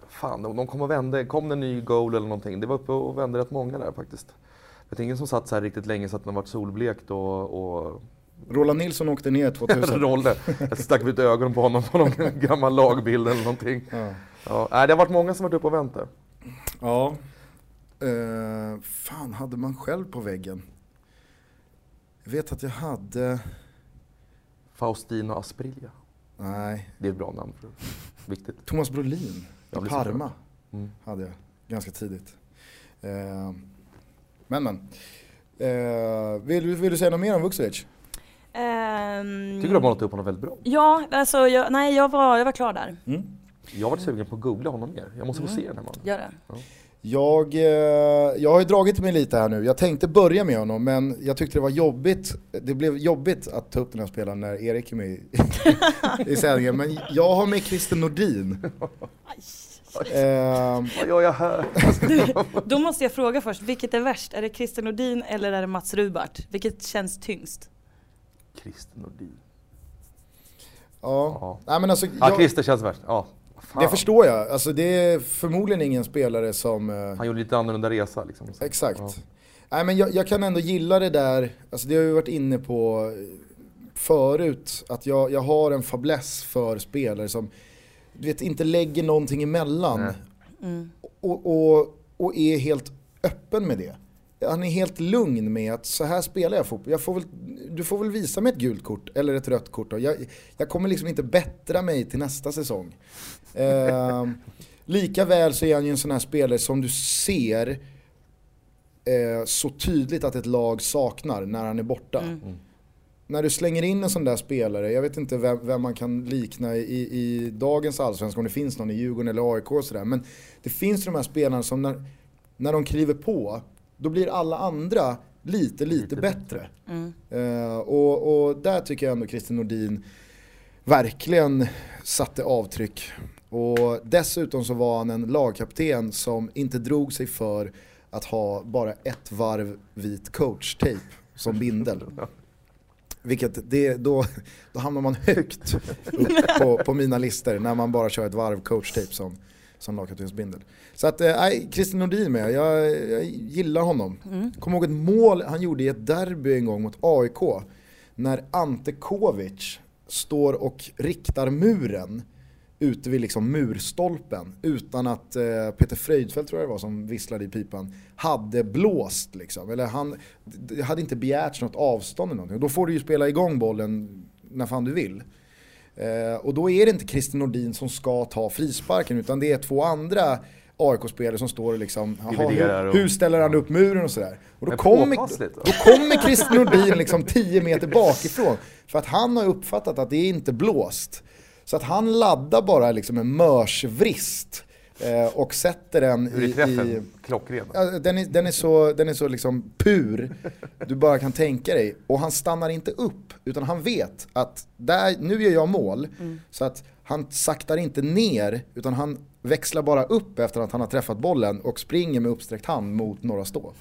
fan de, de kom och vände. Kom det en ny goal eller någonting? Det var uppe och vände rätt många där faktiskt. Är ingen som satt så här riktigt länge så att man varit solblekt och, och Roland Nilsson åkte ner (laughs) 2000. rollade. Jag stack ut ögonen på honom på någon (laughs) gammal lagbild eller någonting. Ja. Ja, det har varit många som varit uppe och vänt där. ja. Eh, fan, hade man själv på väggen? Jag vet att jag hade, Faustino Asprilla. nej, Det är ett bra namn. Viktigt. Thomas Brolin i Parma Mm. hade jag ganska tidigt. Eh, men men. Eh, vill, du- vill du säga något mer om Vucevic? Ehm, Tycker du har målat upp honom väldigt bra? Ja, alltså jag, nej jag var, jag var klar där. Mm. Jag har varit sugen på att googla honom mer. Jag måste få Mm. se den här mannen. Gör det. Jag, eh, jag har ju dragit mig lite här nu. Jag tänkte börja med honom men jag tyckte det var jobbigt. Det blev jobbigt att ta upp den här spelaren när Erik är med i, (laughs) i sändningen. Men jag har med Christer Nordin. (laughs) Vad gör jag här? Då måste jag fråga först, vilket är värst? Är det Christer Nordin eller är det Mats Rubart? Vilket känns tyngst? Christer Nordin. ja. Ja, Nej, men alltså, ja jag, Christer känns värst. Ja. Fan. det förstår jag. Alltså, det är förmodligen ingen spelare som... eh, Han gjorde lite annorlunda resa liksom. Exakt. Ja. Nej men jag, jag kan ändå gilla det där, alltså det har vi varit inne på eh, förut, att jag, jag har en fäbless för spelare som du vet, inte lägger någonting emellan. Mm. och, och, och är helt öppen med det. han är helt lugn med att så här spelar jag fotboll. Jag får väl, du får väl visa mig ett gult kort eller ett rött kort. Då. Jag, jag kommer liksom inte bättra mig till nästa säsong. Eh, (laughs) lika väl så är han ju en sån här spelare som du ser eh, så tydligt att ett lag saknar när han är borta. Mm. När du slänger in en sån där spelare, jag vet inte vem, vem man kan likna i, i dagens allsvenska, om det finns någon i Djurgården eller AIK och sådär. Men det finns de här spelarna som när, när de kliver på, då blir alla andra lite, lite, bättre. Mm. Eh, och, och där tycker jag ändå Christer Nordin verkligen satte avtryck. Och dessutom så var han en lagkapten som inte drog sig för att ha bara ett varv vit coachtejp som bindel. (laughs) Vilket det, då, då hamnar man högt upp på, på mina listor när man bara kör ett varv coachtejp som, som lagkaptensbindel. Så att, eh, nej, Christer Nordin med, jag, jag gillar honom. Mm. Kommer ihåg ett mål han gjorde i ett derby en gång mot AIK. När Ante Kovic står och riktar muren ute vid liksom murstolpen utan att eh, Peter Fröjdfeldt tror jag det var som visslade i pipan hade blåst liksom. Eller han hade inte begärts något avstånd eller någonting. Och då får du ju spela igång bollen när fan du vill. Eh, och då är det inte Christer Nordin som ska ta frisparken utan det är två andra AIK-spelare som står och liksom, hur, hur ställer han upp muren och sådär. Och då kommer, då kommer Christer Nordin liksom 10 meter bakifrån. För att han har uppfattat att det är inte blåst. Så att han laddar bara liksom en mörsvrist eh, och sätter den Hur är i, träffen? i Klockren. Ja, den, är, den, är så, den är så liksom pur du bara kan tänka dig. Och han stannar inte upp, utan han vet att där, nu gör jag mål. Så att han saktar inte ner, utan han växlar bara upp efter att han har träffat bollen och springer med uppsträckt hand mot Norra Stå.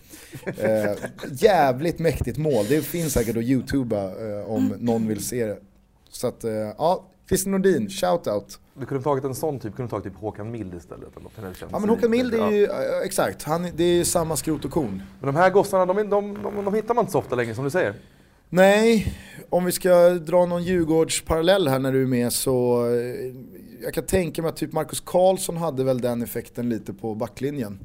Eh, jävligt mäktigt mål, det finns säkert att youtuba eh, om någon vill se det. Så att, eh, ja, Christer Nordin, shout-out. Du kunde tagit en sån typ, kunde tagit typ Håkan Mild istället. Eller Ja men Håkan Mild är ja. ju, eh, exakt, han, det är ju samma skrot och korn. Men de här gossarna, de, de, de, de, hittar man inte så ofta längre som du säger. Nej, om vi ska dra någon Djurgårdsparallell här när du är med så eh, jag kan tänka mig att typ Marcus Karlsson hade väl den effekten lite på backlinjen.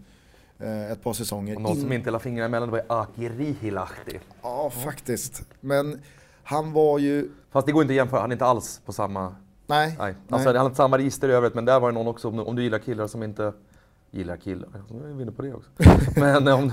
Eh, ett par säsonger. Och någon som In- inte la fingrarna emellan, var Aki Rihilahti. Ja, faktiskt. Men han var ju, Fast det går inte att jämföra, han är inte alls på samma... nej. Nej. Alltså han har inte samma register i övrigt, men där var det någon också, om, om du gillar killar som inte gillar killar. Nu är vi inne på det också. (laughs) Men om,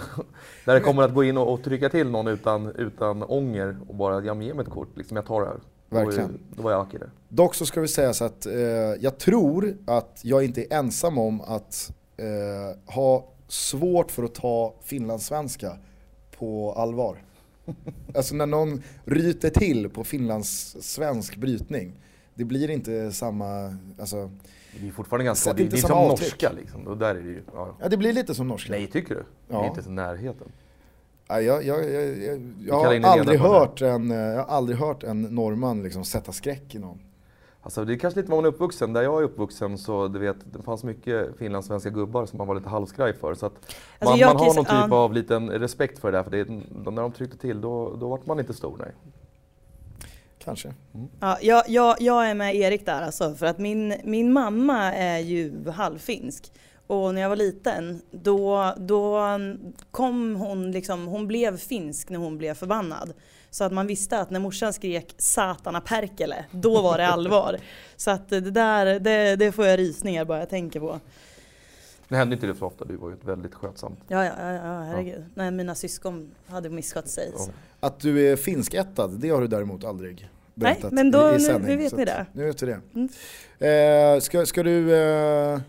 där det kommer att gå in och, och trycka till någon utan, utan ånger och bara, ja men ge mig ett kort, liksom, jag tar det här. Verkligen. Då var jag Aki där. Dock så ska vi säga så att eh, jag tror att jag inte är ensam om att eh, ha svårt för att ta finlandssvenska på allvar. (laughs) alltså när någon ryter till på finlandssvensk brytning. Det blir inte samma, alltså, Det är fortfarande ganska, det, är som avtryck. norska liksom. Och där är det ju, ja. ja det blir lite som norska. Nej, tycker du? Det är inte i närheten. Ja, jag, jag, jag, jag, har aldrig hört en, jag har aldrig hört en norrman liksom sätta skräck i någon. Alltså det är kanske lite var man är uppvuxen. Där jag är uppvuxen så du vet, det fanns mycket finlandssvenska gubbar som man var lite halvskraj för. Så att man, jag man har någon typ ja. av liten respekt för det där. För det, är- när de tryckte till då, då vart man inte stor. Nej. Kanske. Ja, jag, jag, jag är med Erik där alltså, för att min, min mamma är ju halvfinsk. Och när jag var liten, då, då kom hon liksom, hon blev finsk när hon blev förbannad. Så att man visste att när morsan skrek satana perkele, då var det allvar. Så att det där, det, det får jag rysningar bara jag tänker på. Det hände inte det så ofta. Du var ju ett väldigt skötsamt. Ja, ja, ja, ja herregud. Nej, mina syskon hade misskött sig. Ja. Att du är finskättad, det har du däremot aldrig berättat men då- i, i nu- sändning. nu vet så ni det. Nu vet vi det. Mm. Eh, ska, ska du, eh,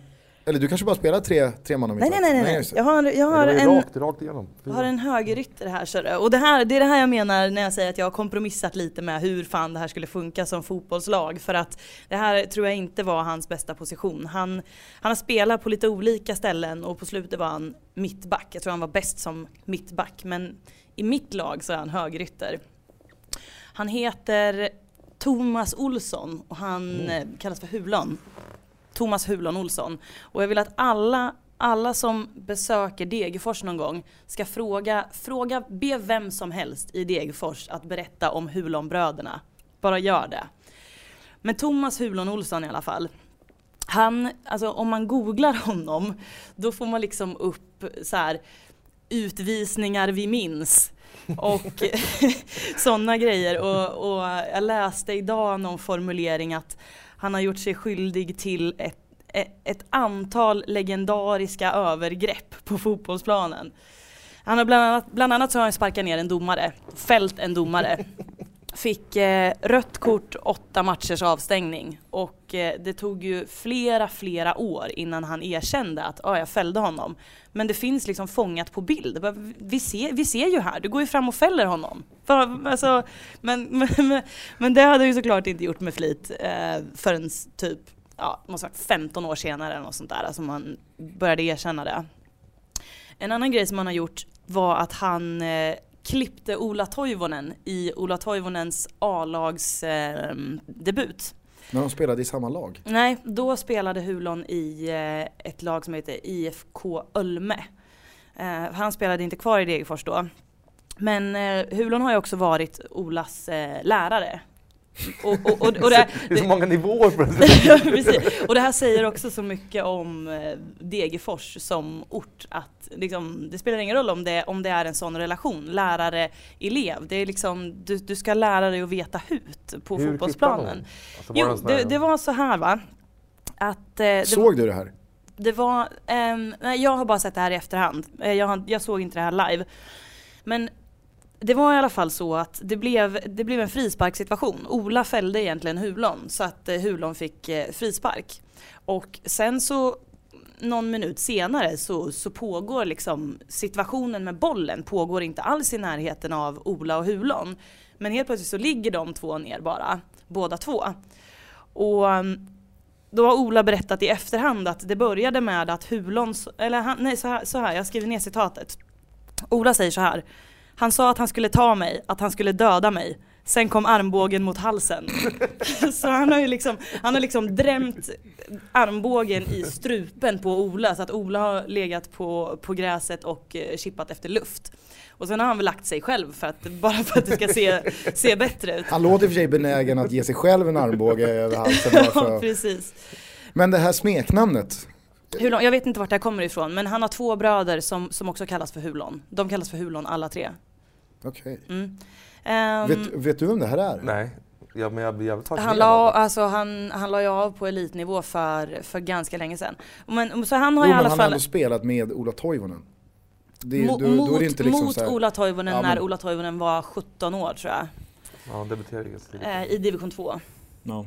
eller du kanske bara spelar tre, tre man om Nej, nej, nej, nej, nej. Jag har, jag har en, rakt, rakt igenom. Jag har en högerytter här det. Och det, här, det är det här jag menar när jag säger att jag har kompromissat lite med hur fan det här skulle funka som fotbollslag. För att det här tror jag inte var hans bästa position. Han, han har spelat på lite olika ställen och på slutet var han mittback. Jag tror han var bäst som mittback. Men i mitt lag så är han högerytter. Han heter Thomas Olsson och han eh, kallas för Hulon. Thomas Hulon Olsson. Och jag vill att alla, alla som besöker Degerfors någon gång ska fråga, fråga, be vem som helst i Degerfors att berätta om Hulonbröderna. Bara gör det. Men Thomas Hulon Olsson i alla fall. Han, alltså om man googlar honom, då får man liksom upp så här utvisningar vi minns. Och (laughs) sådana grejer. Och, och jag läste idag någon formulering att han har gjort sig skyldig till ett, ett, antal legendariska övergrepp på fotbollsplanen. Han har bland annat, bland annat så har han sparkat ner en domare, fällt en domare. Fick eh, rött kort, åtta matchers avstängning och eh, det tog ju flera, flera år innan han erkände att ah, jag fällde honom. Men det finns liksom fångat på bild. Vi ser, vi ser ju här, du går ju fram och fäller honom. För, alltså, (laughs) men, men, men det hade jag ju såklart inte gjort med flit eh, förrän typ ja, måste varit 15 år senare eller något sånt där, alltså man började erkänna det. En annan grej som han har gjort var att han eh, klippte Ola Toivonen i Ola Toivonens A-lags eh, debut. När de spelade i samma lag. Nej, då spelade Hulon i eh, ett lag som heter IFK Ölme. Eh, han spelade inte kvar i Degerfors då. Men eh, Hulon har ju också varit Olas eh, lärare. Och, och, och, och (laughs) det, Det är så många nivåer på det. (laughs) Och det här säger också så mycket om eh, Degerfors som ort att liksom, det spelar ingen roll om det, om det är en sån relation, lärare-elev. Det är liksom, du, du ska lära dig att veta hut på Hur fotbollsplanen. Alltså, Jo, det, här- det var så här va. Att, eh, Såg du det här? det var, ehm, nej jag har bara sett det här i efterhand. Eh, Jag, jag såg inte det här live. Men det var i alla fall så att det blev, det blev en frisparkssituation. Ola fällde egentligen Hulon så att eh, Hulon fick eh, frispark. Och sen så någon minut senare så, så pågår liksom situationen med bollen pågår inte alls i närheten av Ola och Hulon. Men helt plötsligt så ligger de två ner bara, båda två. Och mm, då har Ola berättat i efterhand att det började med att Hulon, eller han, nej så här, så här, jag skriver ner citatet. Ola säger så här. Han sa att han skulle ta mig, att han skulle döda mig. Sen kom armbågen mot halsen. (laughs) så han har ju liksom, han har liksom drämt armbågen i strupen på Ola så att Ola har legat på, på gräset och eh, chippat efter luft. Och sen har han väl lagt sig själv för att, bara för att det ska se, se bättre ut. Han låter i och för sig benägen att ge sig själv en armbåge över halsen. bara (laughs) Ja, precis. Men det här smeknamnet, Hulon, jag vet inte vart det här kommer ifrån men han har två bröder som, som också kallas för Hulon. De kallas för Hulon alla tre. okej. Mm. Ehm, Vet, vet du vem det här är? Nej, ja, men jag blir jävligt han la, alltså, han, han la ju av på elitnivå för, för ganska länge sedan. Men, så han har Jo, i men alla han har fall ändå spelat med Ola Toivonen. Det, mo- då, mot, då är det inte liksom mot så här, Ola Toivonen Ja, när men- Ola Toivonen var 17 år tror jag. Ja, han debuterade ganska tidigt. Eh, I division 2. Ja.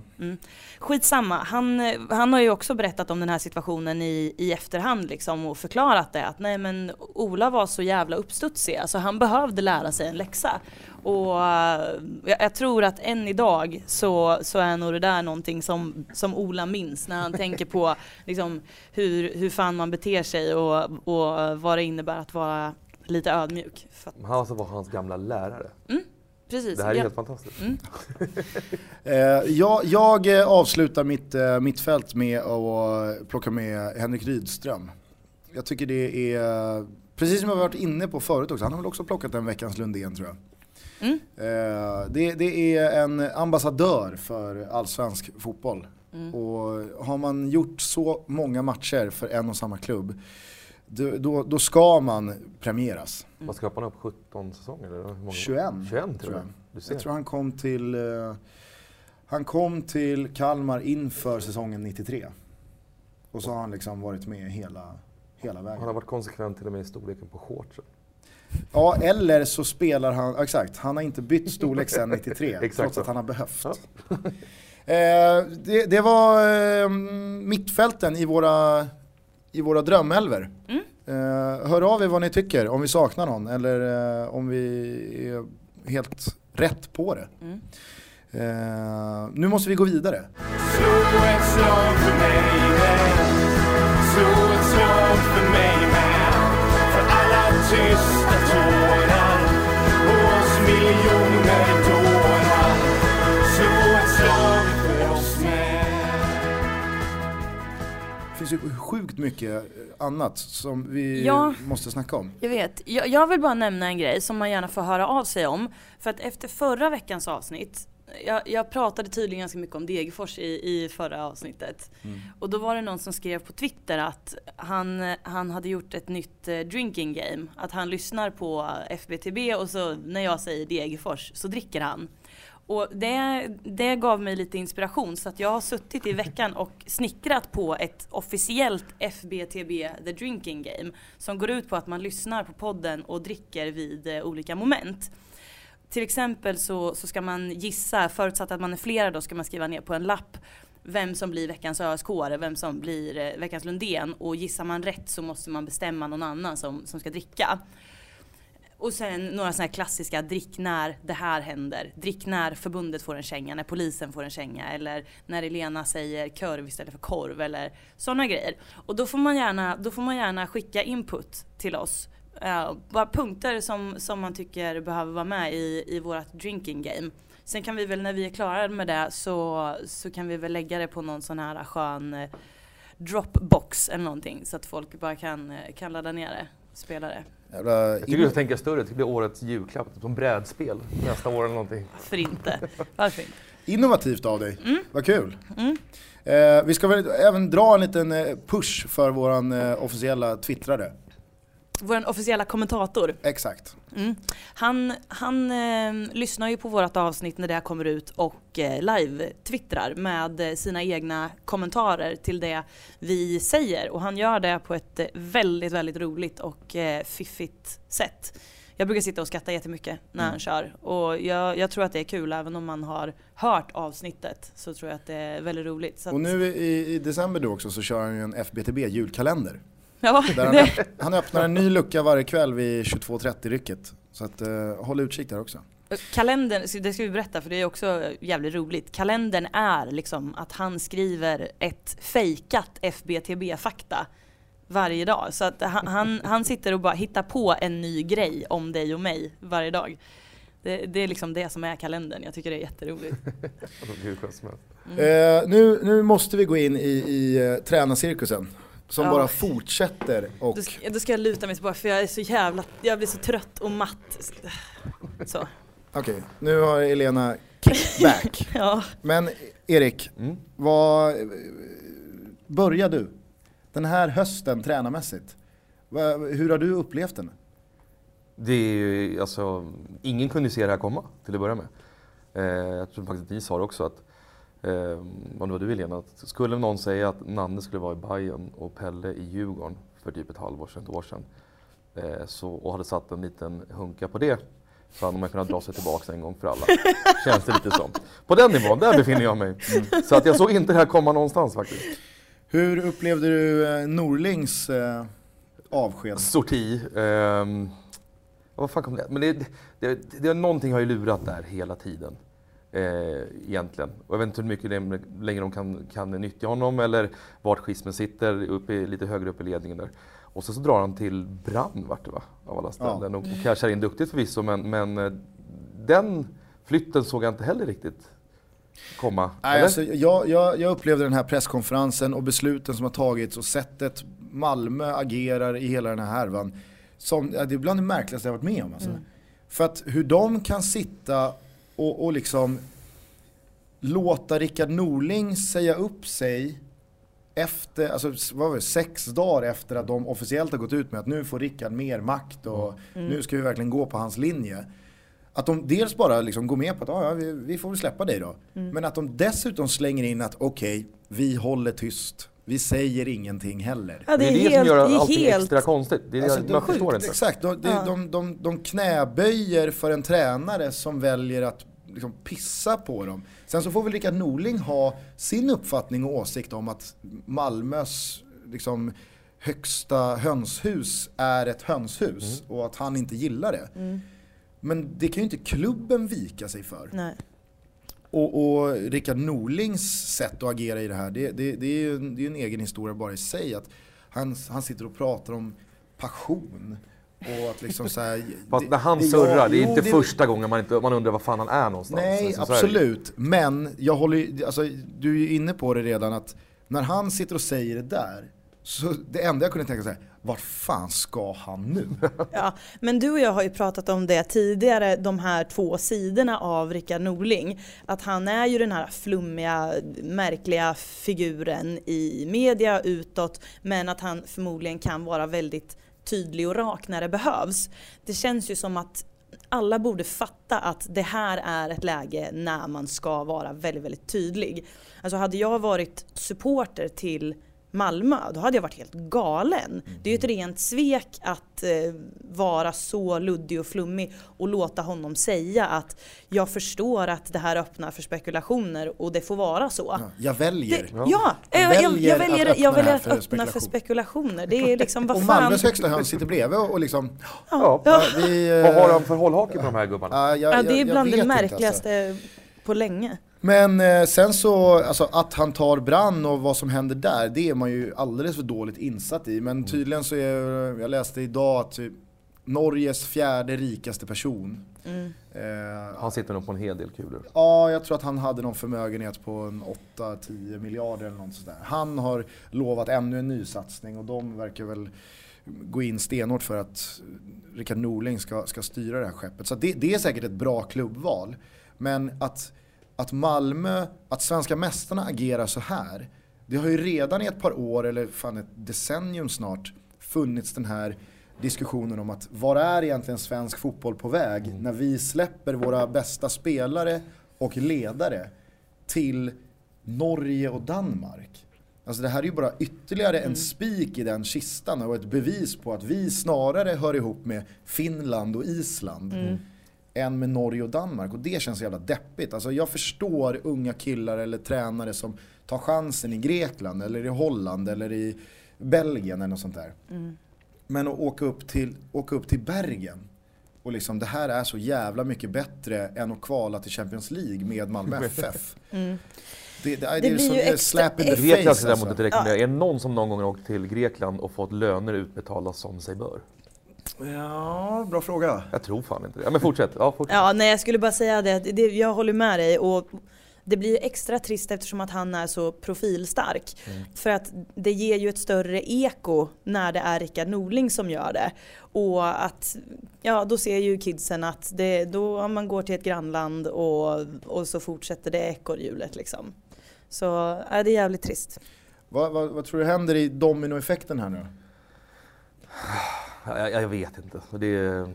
Skitsamma, han, eh, han har ju också berättat om den här situationen i, i efterhand liksom och förklarat det att nej men Ola var så jävla uppstudsig, alltså han behövde lära sig en läxa. Och eh, jag, jag tror att än idag så, så är nog det där någonting som, som Ola minns när han tänker på (laughs) liksom, hur, hur fan man beter sig och, och vad det innebär att vara lite ödmjuk. Han alltså var hans gamla lärare. Precis. Det här är ja. helt fantastiskt. Mm. (laughs) Eh, jag, jag eh, avslutar mitt eh, mittfält med att plocka med Henrik Rydström. Jag tycker det är, precis som jag varit inne på förut också, han har väl också plockat en veckans Lundén tror jag. Mm. Eh, det, det är en ambassadör för allsvensk fotboll. Mm. Och har man gjort så många matcher för en och samma klubb, då, då, då ska man premieras. Vad skapade han upp? 17 säsonger? Eller många? 21, 21 tror jag. jag. Jag tror han kom till, eh, han kom till Kalmar inför säsongen 93. Och så har han liksom varit med hela, hela vägen. Han har varit konsekvent till och med i storleken på shortsen. Ja, eller så spelar han, exakt, han har inte bytt storlek sedan 93, (laughs) Exakt trots så. att han har behövt. Ja. Eh, det, det var eh, mittfälten i våra, i våra drömelver. Mm. Eh, hör av er vad ni tycker, om vi saknar någon eller eh, om vi är helt rätt på det. Mm. Eh, nu måste vi gå vidare. Slå ett slag för mig med Slå ett slag för mig med För alla tysta tårar finns ju sjukt mycket annat som vi Ja. måste snacka om. Jag vet. Jag, jag vill bara nämna en grej som man gärna får höra av sig om. För att efter förra veckans avsnitt jag, jag pratade tydligen ganska mycket om Degerfors i, i förra avsnittet. Mm. Och då var det någon som skrev på Twitter att han, han hade gjort ett nytt eh, drinking game. Att han lyssnar på FBTB och så när jag säger Degerfors så dricker han. Och det, det gav mig lite inspiration så att jag har suttit i veckan och snickrat på ett officiellt FBTB The Drinking Game som går ut på att man lyssnar på podden och dricker vid eh, olika moment. Till exempel så, så ska man gissa, förutsatt att man är flera då ska man skriva ner på en lapp vem som blir veckans ösk vem som blir eh, veckans Lundén och gissar man rätt så måste man bestämma någon annan som, som ska dricka. Och sen några sådana här klassiska drick när det här händer. Drick när förbundet får en känga, när polisen får en känga eller när Elena säger korv istället för korv eller sådana grejer. Och då får man gärna, då får man gärna skicka input till oss. Uh, bara punkter som, som man tycker behöver vara med i, i vårt drinking game. Sen kan vi väl när vi är klara med det så, så kan vi väl lägga det på någon sån här skön eh, Dropbox eller någonting så att folk bara kan, eh, kan ladda ner det och spela det. Jävla Jag tycker du ska tänka större, det ska bli årets julklapp, som brädspel nästa år eller någonting. För inte. Varför inte? Innovativt av dig, vad kul. Mm. Eh, vi ska väl även dra en liten eh, push för våran eh, officiella twittrare. Vår officiella kommentator. Exakt. Mm. Han, han eh, lyssnar ju på vårt avsnitt när det kommer ut och eh, live-twittrar med eh, sina egna kommentarer till det vi säger. Och han gör det på ett eh, väldigt, väldigt roligt och eh, fiffigt sätt. Jag brukar sitta och skratta jättemycket när Mm. han kör och jag, jag tror att det är kul även om man har hört avsnittet så tror jag att det är väldigt roligt. Så Och nu i, i december då också så kör han ju en FBTB julkalender. Ja, Där han, öpp- han öppnar en ny lucka varje kväll vid 22.30 rycket. Så att, eh, håll utkik där också. Kalendern, det ska vi berätta för det är också jävligt roligt. Kalendern är liksom att han skriver ett fejkat FBTB-fakta varje dag. Så att han, han, han sitter och bara hittar på en ny grej om dig och mig varje dag. Det, det är liksom det som är kalendern. Jag tycker det är jätteroligt. (laughs) Helst. Eh, nu, nu måste vi gå in i, i uh, tränarcirkusen. Som Ja. bara fortsätter och... Då ska, då ska jag luta mig tillbaka för jag är så jävla, jag blir så trött och matt. Så, Okej, nu har Elena kickback. (laughs) ja. Men Erik, Mm. vad... Börja du. Den här hösten tränarmässigt. Hur har du upplevt den? Det är ju, alltså, ingen kunde se det här komma till att börja med. Eh, jag tror faktiskt att ni sa det också att, eh, om det var du Helena, att skulle någon säga att Nanne skulle vara i Bayern och Pelle i Djurgården för typ ett halvår sedan, ett år sedan, eh, så, och hade satt en liten hunka på det, så hade man kunnat dra sig tillbaka en gång för alla. (laughs) Känns det lite som. På den nivån, där befinner jag mig. Så att jag såg inte det här komma någonstans faktiskt. Hur upplevde du eh, Norlings eh, avsked? Sorti. ehm, vad fan kom det? Men det, det, det, någonting har ju lurat där hela tiden. Eh, egentligen. Och jag vet inte hur mycket det, längre de kan, kan nyttja honom eller vart schismen sitter, uppe, lite högre upp i ledningen där. Och så, så drar han till Brann vart det va? Av alla ställen. Och, och cashar in duktigt förvisso men, men eh, den flytten såg jag inte heller riktigt komma. Nej, alltså, jag, jag, jag upplevde den här presskonferensen och besluten som har tagits och sättet Malmö agerar i hela den här härvan. Som, ja, det är bland det märkligaste jag varit med om. Alltså. För att hur de kan sitta och, och liksom låta Rickard Norling säga upp sig efter, alltså vad var det, sex dagar efter att de officiellt har gått ut med att nu får Rickard mer makt och nu ska vi verkligen gå på hans linje. Att de dels bara liksom går med på att ah, ja, vi, vi får väl släppa dig då. Men att de dessutom slänger in att okej, vi håller tyst. Vi säger ingenting heller. Ja, det är det som gör allting helt... extra konstigt. Det är, Alltså, man de- förstår inte. Exakt, de, de, Ja. de, de, de knäböjer för en tränare som väljer att liksom pissa på dem. Sen så får väl Rickard Norling ha sin uppfattning och åsikt om att Malmös liksom, högsta hönshus är ett hönshus och att han inte gillar det. Mm. Men det kan ju inte klubben vika sig för. Nej. Och, och Rickard Norlings sätt att agera i det här, det, det, det är ju en, det är en egen historia bara i sig. Att han, han sitter och pratar om passion. Och att liksom så här, (laughs) Fast när han det- surrar, det är jo, inte första gången man, inte, man undrar var fan han är någonstans. Nej, Alltså, så det absolut. Men jag håller alltså, du är ju inne på det redan att när han sitter och säger det där så det enda jag kunde tänka så här, vart fan ska han nu? (laughs) Ja, men du och jag har ju pratat om det tidigare, de här två sidorna av Rickard Norling. Att han är ju den här flummiga, märkliga figuren i media utåt, men att han förmodligen kan vara väldigt tydlig och rak när det behövs. Det känns ju som att alla borde fatta att det här är ett läge när man ska vara väldigt, väldigt tydlig. Alltså hade jag varit supporter till Malmö, då hade jag varit helt galen. Det är ju ett rent svek att eh, vara så luddig och flummig och låta honom säga att jag förstår att det här öppnar för spekulationer och det får vara så. Ja, jag väljer. Det, ja, jag, jag, jag väljer väljer, att jag öppna väljer att för öppna för spekulation. spekulationer. Det är liksom vad Och fan. Malmös högsta höns sitter bredvid och liksom, Ja. ja, vi, eh, Vad har han för hållhake på de här gubbarna? ja, jag- Ja, det är jag- jag bland det inte, märkligaste på länge. Men eh, sen så, alltså att han tar brann och vad som händer där, det är man ju alldeles för dåligt insatt i. Men tydligen så är, jag läste idag att typ Norges fjärde rikaste person. Mm. Eh, Han sitter nog på en hel del kulor. Ja, jag tror att han hade någon förmögenhet på en 8-10 miljarder eller något sådär. Han har lovat ännu en nysatsning och de verkar väl gå in stenhårt för att Rickard Norling ska, ska styra det här skeppet. Så det, det är säkert ett bra klubbval. Men att, att Malmö, att svenska mästarna agerar så här. Det har ju redan i ett par år, eller fan ett decennium snart, funnits den här diskussionen om att var är egentligen svensk fotboll på väg när vi släpper våra bästa spelare och ledare till Norge och Danmark. Alltså det här är ju bara ytterligare en spik i den kistan och ett bevis på att vi snarare hör ihop med Finland och Island än med Norge och Danmark. Och det känns så jävla deppigt. Alltså jag förstår unga killar eller tränare som tar chansen i Grekland eller i Holland eller i Belgien eller något sånt där. Men att åka upp till, åka upp till Bergen och liksom det här är så jävla mycket bättre än att kvala till Champions League med Malmö (laughs) FF. Det, det, det, är blir så, ju det är extra- slap in the Grekland face däremot alltså. inte rekommendera. Är det någon som någon gång har åkt till Grekland och fått löner utbetalda som sig bör? Ja, bra fråga. Jag tror fan inte det. Ja men fortsätt. Ja, fortsätt. Ja, nej jag skulle bara säga det, det jag håller med dig och det blir extra trist eftersom att han är så profilstark. För att det ger ju ett större eko när det är Rickard Norling som gör det. Och att, ja då ser ju kidsen att det, då om man går till ett grannland och, och så fortsätter det ekorrhjulet liksom. Så ja, det är jävligt trist. Vad, vad, vad tror du händer i dominoeffekten här nu? Jag, jag vet inte. Det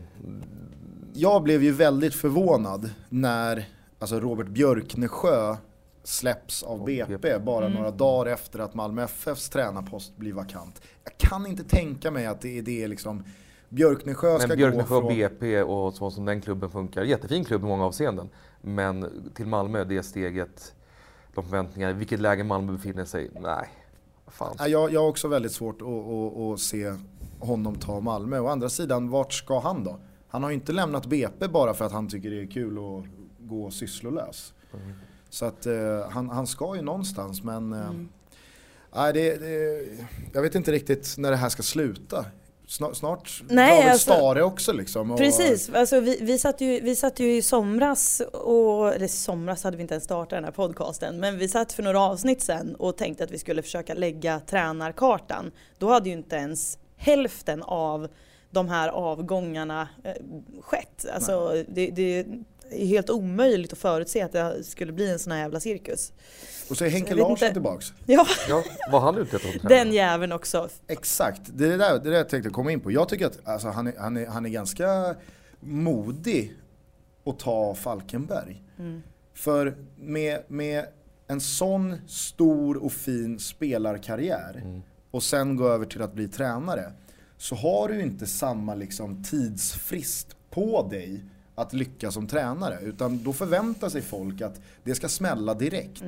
Jag blev ju väldigt förvånad när alltså Robert Björknesjö släpps av BP bara några dagar efter att Malmö FFs tränarpost blir vakant. Jag kan inte tänka mig att det är det liksom Björknesjö ska men gå Björknesjö och från... BP och så som den klubben funkar. Jättefin klubb i många avseenden. Men till Malmö, det steget, de förväntningar, i vilket läge Malmö befinner sig, nej. Fan. Ja, Jag, jag har också väldigt svårt att, att, att se honom ta Malmö. Å andra sidan, vart ska han då? Han har ju inte lämnat BP bara för att han tycker det är kul att gå sysslolös. Så att eh, han, han ska ju någonstans men... Eh, nej, det, det, jag vet inte riktigt när det här ska sluta. Snart, snart Nej, drar alltså- Stare också liksom. Och, Precis, alltså vi, vi, satt ju, vi satt ju i somras, och, eller somras hade vi inte ens startat den här podcasten, men vi satt för några avsnitt sen och tänkte att vi skulle försöka lägga tränarkartan. Då hade ju inte ens hälften av de här avgångarna eh, skett. Alltså det, det är helt omöjligt att förutse att det skulle bli en sån här jävla cirkus. och så är Henke Larsson inte. tillbaks. Ja, Ja, var han ute efter den jäveln också. Exakt, det är det där, det där jag tänkte komma in på. Jag tycker att alltså, han, är, han, är, han är ganska modig att ta Falkenberg. För med, med en sån stor och fin spelarkarriär och sen gå över till att bli tränare så har du inte samma liksom, tidsfrist på dig att lyckas som tränare. Utan då förväntar sig folk att det ska smälla direkt.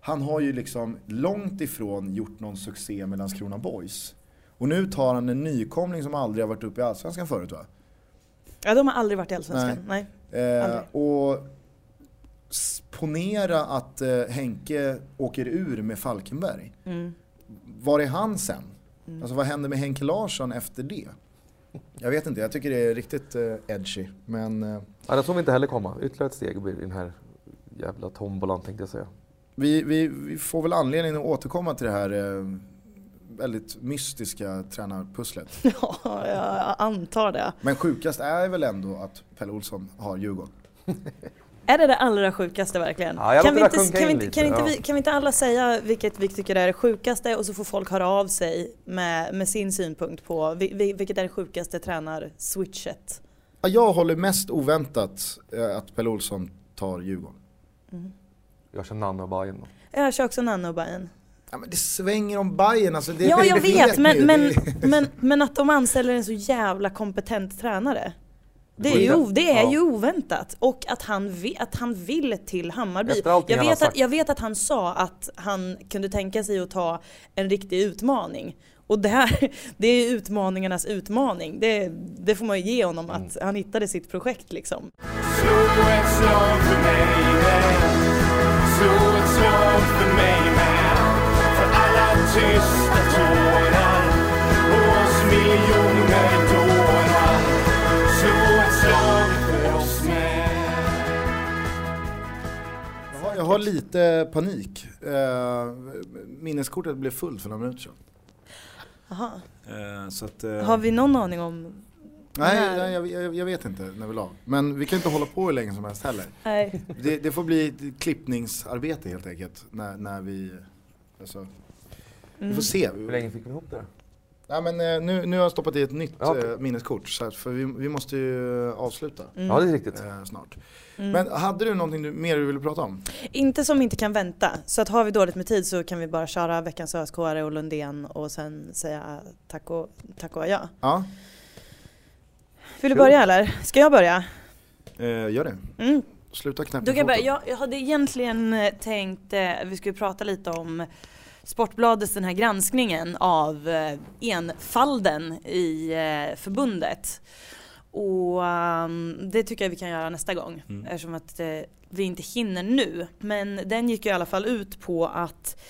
Han har ju liksom långt ifrån gjort någon succé med Landskrona Boys. Och nu tar han en nykomling som aldrig har varit uppe i Allsvenskan förut va? Ja, de har aldrig varit i Allsvenskan. Nej. Eh, Aldrig. och ponera att eh, Henke åker ur med Falkenberg. Mm. Var är han sen? Alltså vad händer med Henke Larsson efter det? Jag vet inte, jag tycker det är riktigt eh, edgy. Men eh, Ja, det såg vi inte heller komma. Ytterligare ett steg i den här jävla tombolan tänkte jag säga. vi, vi, vi får väl anledning att återkomma till det här. Eh, väldigt mystiska tränarpusslet. (laughs) Ja, jag antar det. Men sjukast är väl ändå att Pelle Olsson har Djurgården. (laughs) Är det det allra sjukaste verkligen? Ja, kan, vi inte, det sjunka kan, vi in inte, lite, kan, inte ja. vi, kan vi inte alla säga vilket vi tycker är det sjukaste och så får folk höra av sig med, med sin synpunkt på vi- vi- vilket är det sjukaste tränar-switchet? Ja, Jag håller mest oväntat eh, att Pelle Olsson tar Djurgården. Jag kör Nanne och Bajen då. Jag kör också Nanne och Bajen. Ja, men det svänger om Bayern alltså. Det, Ja, det jag vet, men, men, men, men att de anställer en så jävla kompetent tränare. Det är, ju, det är ja. ju oväntat. Och att han, vi, att han vill till Hammarby. Jag vet, att, jag vet att han sa att han kunde tänka sig att ta en riktig utmaning. Och det här, (laughs) det är utmaningarnas utmaning. Det, det får man ju ge honom, att han hittade sitt projekt liksom. Slå ett slag för mig med. Slå ett slag för mig med. För alla tysta Jag har, lite panik. Eh, minneskortet blev fullt för några minuter sedan. Aha. Eh, så att, eh, Har vi någon aning om? Nej, nej jag, jag, jag vet inte när vi la. Men vi kan inte hålla på hur länge som helst heller. Nej. Det, det får bli ett klippningsarbete helt enkelt. När, när vi, alltså, vi Mm. får se. Hur länge fick vi ihop det då? Nej, men, nu, nu har jag stoppat i ett nytt Ja, minneskort. Så att, för vi, vi måste ju avsluta Mm. Ja det är riktigt. eh, snart. Mm. Men hade du någonting du, mer du ville prata om? Inte som inte kan vänta. Så att har vi dåligt med tid så kan vi bara köra veckans ösk och Lundén och sen säga tack och, tack och adjö. Ja, Vill du Sure. börja eller? Ska jag börja? eh, gör det. Mm. Sluta knäppa Då kan jag, börja. Jag, jag hade egentligen eh, tänkt, eh, vi skulle prata lite om Sportbladets den här granskningen av eh, enfalden i eh, förbundet. Och ehm, det tycker jag vi kan göra nästa gång Mm. eftersom att eh, vi inte hinner nu. Men den gick ju i alla fall ut på att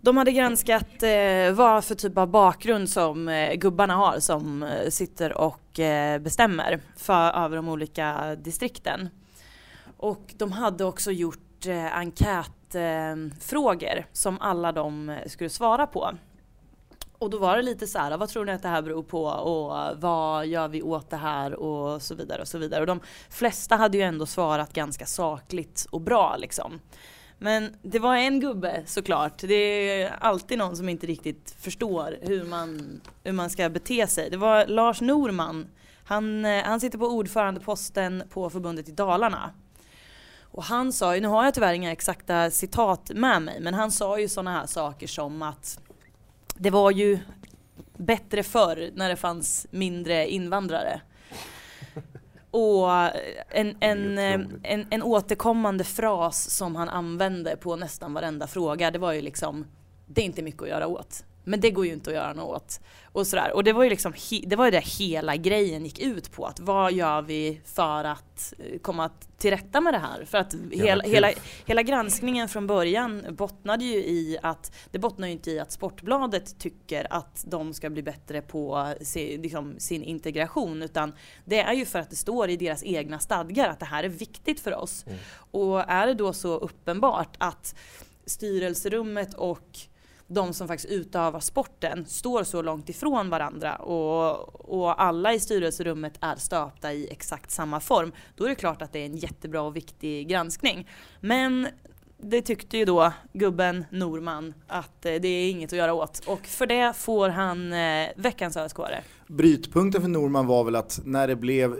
de hade granskat eh, vad för typ av bakgrund som eh, gubbarna har som eh, sitter och eh, bestämmer för, över de olika distrikten. Och de hade också gjort eh, enkätfrågor eh, som alla de skulle svara på. Och då var det lite så här, vad tror ni att det här beror på och vad gör vi åt det här och så vidare och så vidare. Och de flesta hade ju ändå svarat ganska sakligt och bra liksom. Men det var en gubbe såklart. Det är alltid någon som inte riktigt förstår hur man, hur man ska bete sig. Det var Lars Norman. Han, eh, han sitter på ordförandeposten på förbundet i Dalarna. Och han sa ju, nu har jag tyvärr inga exakta citat med mig, men han sa ju sådana här saker som att det var ju bättre förr när det fanns mindre invandrare. Och en, en, eh, en, en återkommande fras som han använde på nästan varenda fråga, det var ju liksom det är inte mycket att göra åt. Men det går ju inte att göra något åt. Och, sådär. och det var ju liksom det var ju det hela grejen gick ut på. Att vad gör vi för att eh, komma till rätta med det här? För att hela, hela, hela granskningen från början bottnade ju i att det bottnar ju inte i att Sportbladet tycker att de ska bli bättre på se, liksom, sin integration utan det är ju för att det står i deras egna stadgar att det här är viktigt för oss. Mm. Och är det då så uppenbart att styrelserummet och de som faktiskt utövar sporten står så långt ifrån varandra och, och alla i styrelserummet är stöpta i exakt samma form, då är det klart att det är en jättebra och viktig granskning. Men det tyckte ju då gubben Norman att eh, det är inget att göra åt och för det får han eh, veckans ösk Brytpunkten för Norman var väl att när det blev,